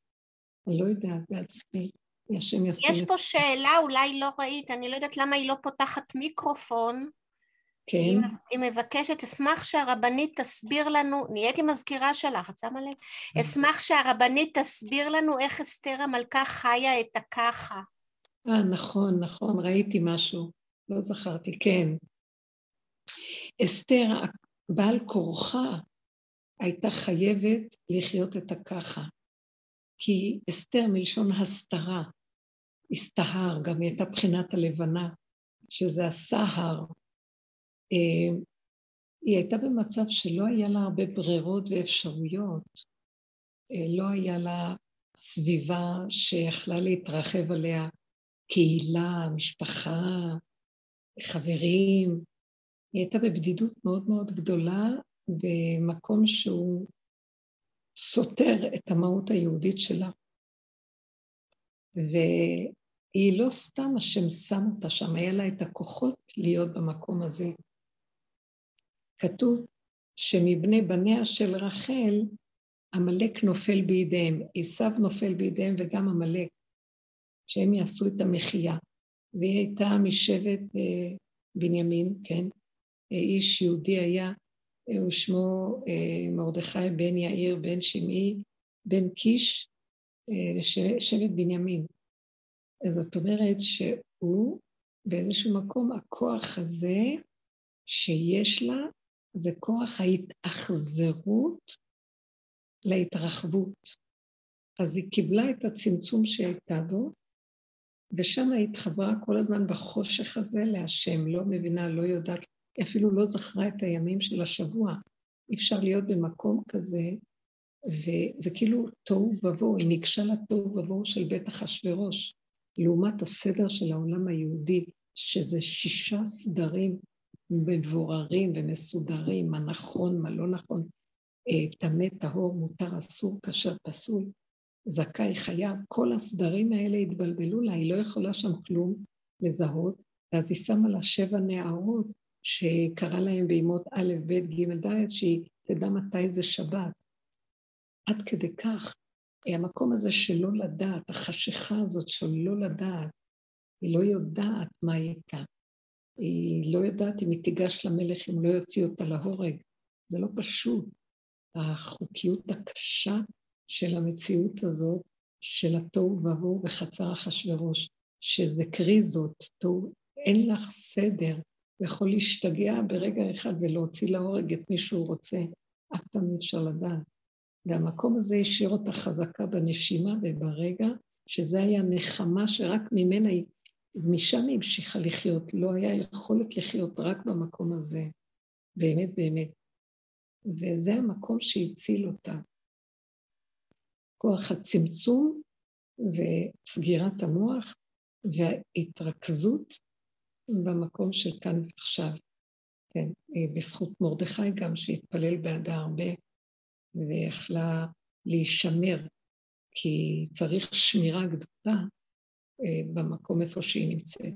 אני לא יודעת בעצמי. השם ישים... יש פה שאלה, אולי לא ראית, אני לא יודעת למה היא לא פותחת מיקרופון. כן. היא, היא מבקשת, אשמח שהרבנית תסביר לנו, נהייתי מזכירה שלך, את שמה לב? כן. אשמח שהרבנית תסביר לנו איך אסתר המלכה חיה את הככה. אה, נכון, נכון, ראיתי משהו, לא זכרתי, כן. אסתר, בעל כורחה, הייתה חייבת לחיות את הככה. כי אסתר מלשון הסתרה, הסתהר, גם היא הייתה בחינת הלבנה, שזה הסהר. אה, היא הייתה במצב שלא היה לה הרבה ברירות ואפשרויות, אה, לא היה לה סביבה שיכלה להתרחב עליה, קהילה, משפחה, חברים. היא הייתה בבדידות מאוד מאוד גדולה, במקום שהוא סותר את המהות היהודית שלה. והיא לא סתם השם שם אותה שם, היה לה את הכוחות להיות במקום הזה. כתוב שמבני בניה של רחל, עמלק נופל בידיהם, עשיו נופל בידיהם וגם עמלק, שהם יעשו את המחיה. והיא הייתה משבט אה, בנימין, כן? אה, איש יהודי היה ושמו אה, מרדכי בן יאיר בן שמעי בן קיש אה, בנימין. זאת אומרת שהוא באיזשהו מקום, הכוח הזה שיש לה זה כוח ההתאכזרות להתרחבות. אז היא קיבלה את הצמצום שהייתה בו, ושם היא התחברה כל הזמן בחושך הזה להשם, לא מבינה, לא יודעת אפילו לא זכרה את הימים של השבוע. אי אפשר להיות במקום כזה, וזה כאילו תוהו ובוהו, היא ניגשה לתוהו ובוהו של בית אחשורוש, לעומת הסדר של העולם היהודי, שזה שישה סדרים מבוררים ומסודרים, מה נכון, מה לא נכון, אה, טמא, טהור, מותר, אסור, כאשר פסול, זכאי, חייב, כל הסדרים האלה התבלבלו לה, היא לא יכולה שם כלום לזהות, ואז היא שמה לה שבע נערות שקרא להם בימות א', ב', ג', ד', שהיא תדע מתי זה שבת. עד כדי כך, המקום הזה שלא לדעת, החשיכה הזאת של לא לדעת, היא לא יודעת מה היא הייתה. היא לא יודעת אם היא תיגש למלך, אם לא יוציא אותה להורג. זה לא פשוט. החוקיות הקשה של המציאות הזאת, של התוהו ובוהו בחצר אחשורוש, שזה קריזות, תוהו, אין לך סדר, יכול להשתגע ברגע אחד ולהוציא להורג את מי שהוא רוצה, אף פעם אי אפשר לדעת. והמקום הזה השאיר אותה חזקה בנשימה וברגע, שזה היה נחמה שרק ממנה היא, משם היא המשיכה לחיות, לא היה יכולת לחיות רק במקום הזה, באמת באמת. וזה המקום שהציל אותה. כוח הצמצום וסגירת המוח וההתרכזות במקום של כאן ועכשיו. כן, בזכות מרדכי גם, שהתפלל בעדה הרבה ויכלה להישמר, כי צריך שמירה גדולה במקום איפה שהיא נמצאת.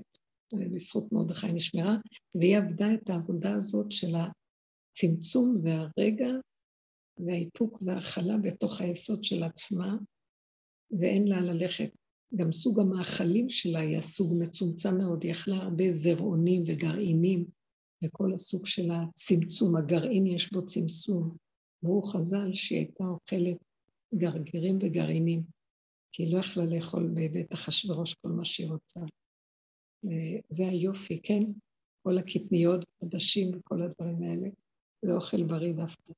בזכות מרדכי נשמרה, והיא עבדה את העבודה הזאת של הצמצום והרגע והאיפוק וההכלה בתוך היסוד של עצמה, ואין לה ללכת גם סוג המאכלים שלה היה סוג מצומצם מאוד, היא אכלה הרבה זרעונים וגרעינים, וכל הסוג של הצמצום, הגרעין יש בו צמצום. והוא חז"ל שהיא הייתה אוכלת גרגירים וגרעינים, כי היא לא יכלה לאכול בבית אחשוורוש כל מה שהיא רוצה. זה היופי, כן? כל הקטניות, עדשים וכל הדברים האלה, זה אוכל בריא דווקא.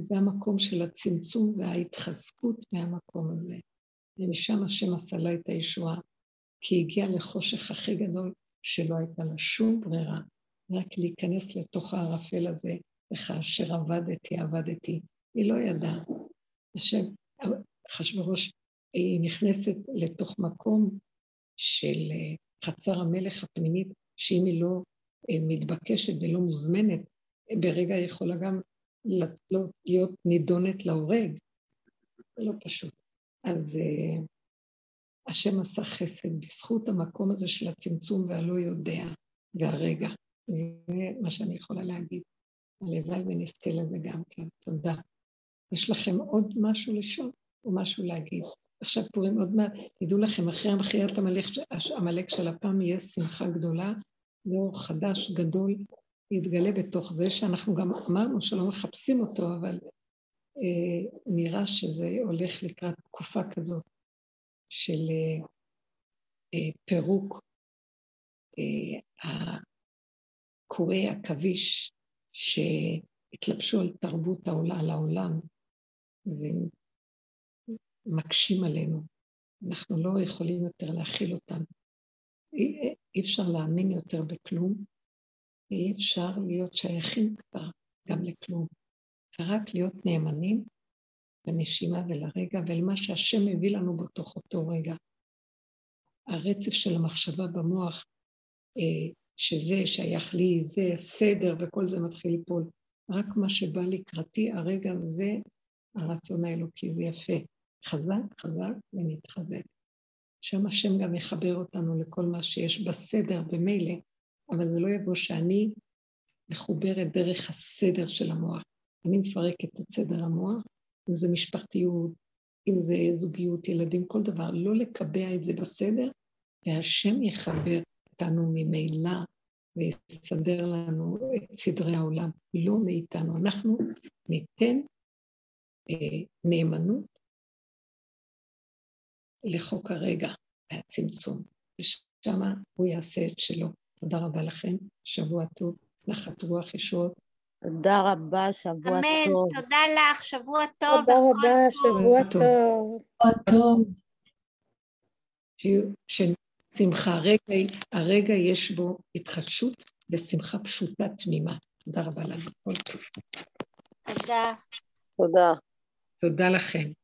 זה המקום של הצמצום וההתחזקות מהמקום הזה. ומשם השם עשה לה את הישועה, כי הגיעה לחושך הכי גדול שלא הייתה לה שום ברירה, רק להיכנס לתוך הערפל הזה, וכאשר עבדתי, עבדתי. היא לא ידעה. השם, אחשוורוש, היא נכנסת לתוך מקום של אה, חצר המלך הפנימית, שאם היא לא אה, מתבקשת ולא מוזמנת, ברגע יכולה גם לא, להיות נידונת להורג. לא פשוט. אז uh, השם עשה חסד בזכות המקום הזה של הצמצום והלא יודע והרגע. זה מה שאני יכולה להגיד. הלוואי ונזכה לזה גם כן. תודה. יש לכם עוד משהו לשאול או משהו להגיד? עכשיו פורים עוד מעט, תדעו לכם, אחרי המחיית עמלק של הפעם יהיה שמחה גדולה, ואור חדש גדול יתגלה בתוך זה, שאנחנו גם אמרנו שלא מחפשים אותו, אבל אה, נראה שזה הולך לקראת תקופה כזאת של אה, אה, פירוק אה, קורי עכביש שהתלבשו על תרבות העולה, על העולם, ומקשים עלינו. אנחנו לא יכולים יותר להכיל אותם. אי, אי אפשר להאמין יותר בכלום, ואי אפשר להיות שייכים כבר גם לכלום. זה רק להיות נאמנים לנשימה ולרגע ולמה שהשם מביא לנו בתוך אותו רגע. הרצף של המחשבה במוח, אה, שזה שייך לי, זה סדר וכל זה מתחיל ליפול. רק מה שבא לקראתי, הרגע הזה, הרצון האלוקי, זה יפה. חזק, חזק ונתחזק. שם השם גם יחבר אותנו לכל מה שיש בסדר במילא, אבל זה לא יבוא שאני מחוברת דרך הסדר של המוח. אני מפרקת את סדר המוח, אם זה משפחתיות, אם זה זוגיות, ילדים, כל דבר, לא לקבע את זה בסדר, והשם יחבר אותנו ממילא ויסדר לנו את סדרי העולם, לא מאיתנו. אנחנו ניתן אה, נאמנות לחוק הרגע והצמצום, ושם הוא יעשה את שלו. תודה רבה לכם, שבוע טוב, נחת רוח ישועות. תודה רבה, שבוע אמן, טוב. אמן, תודה לך, שבוע טוב. תודה רבה, שבוע טוב. שבוע טוב. ששמחה, הרגע, הרגע יש בו התחדשות ושמחה פשוטה תמימה. תודה רבה לנו. תודה. תודה. תודה לכם.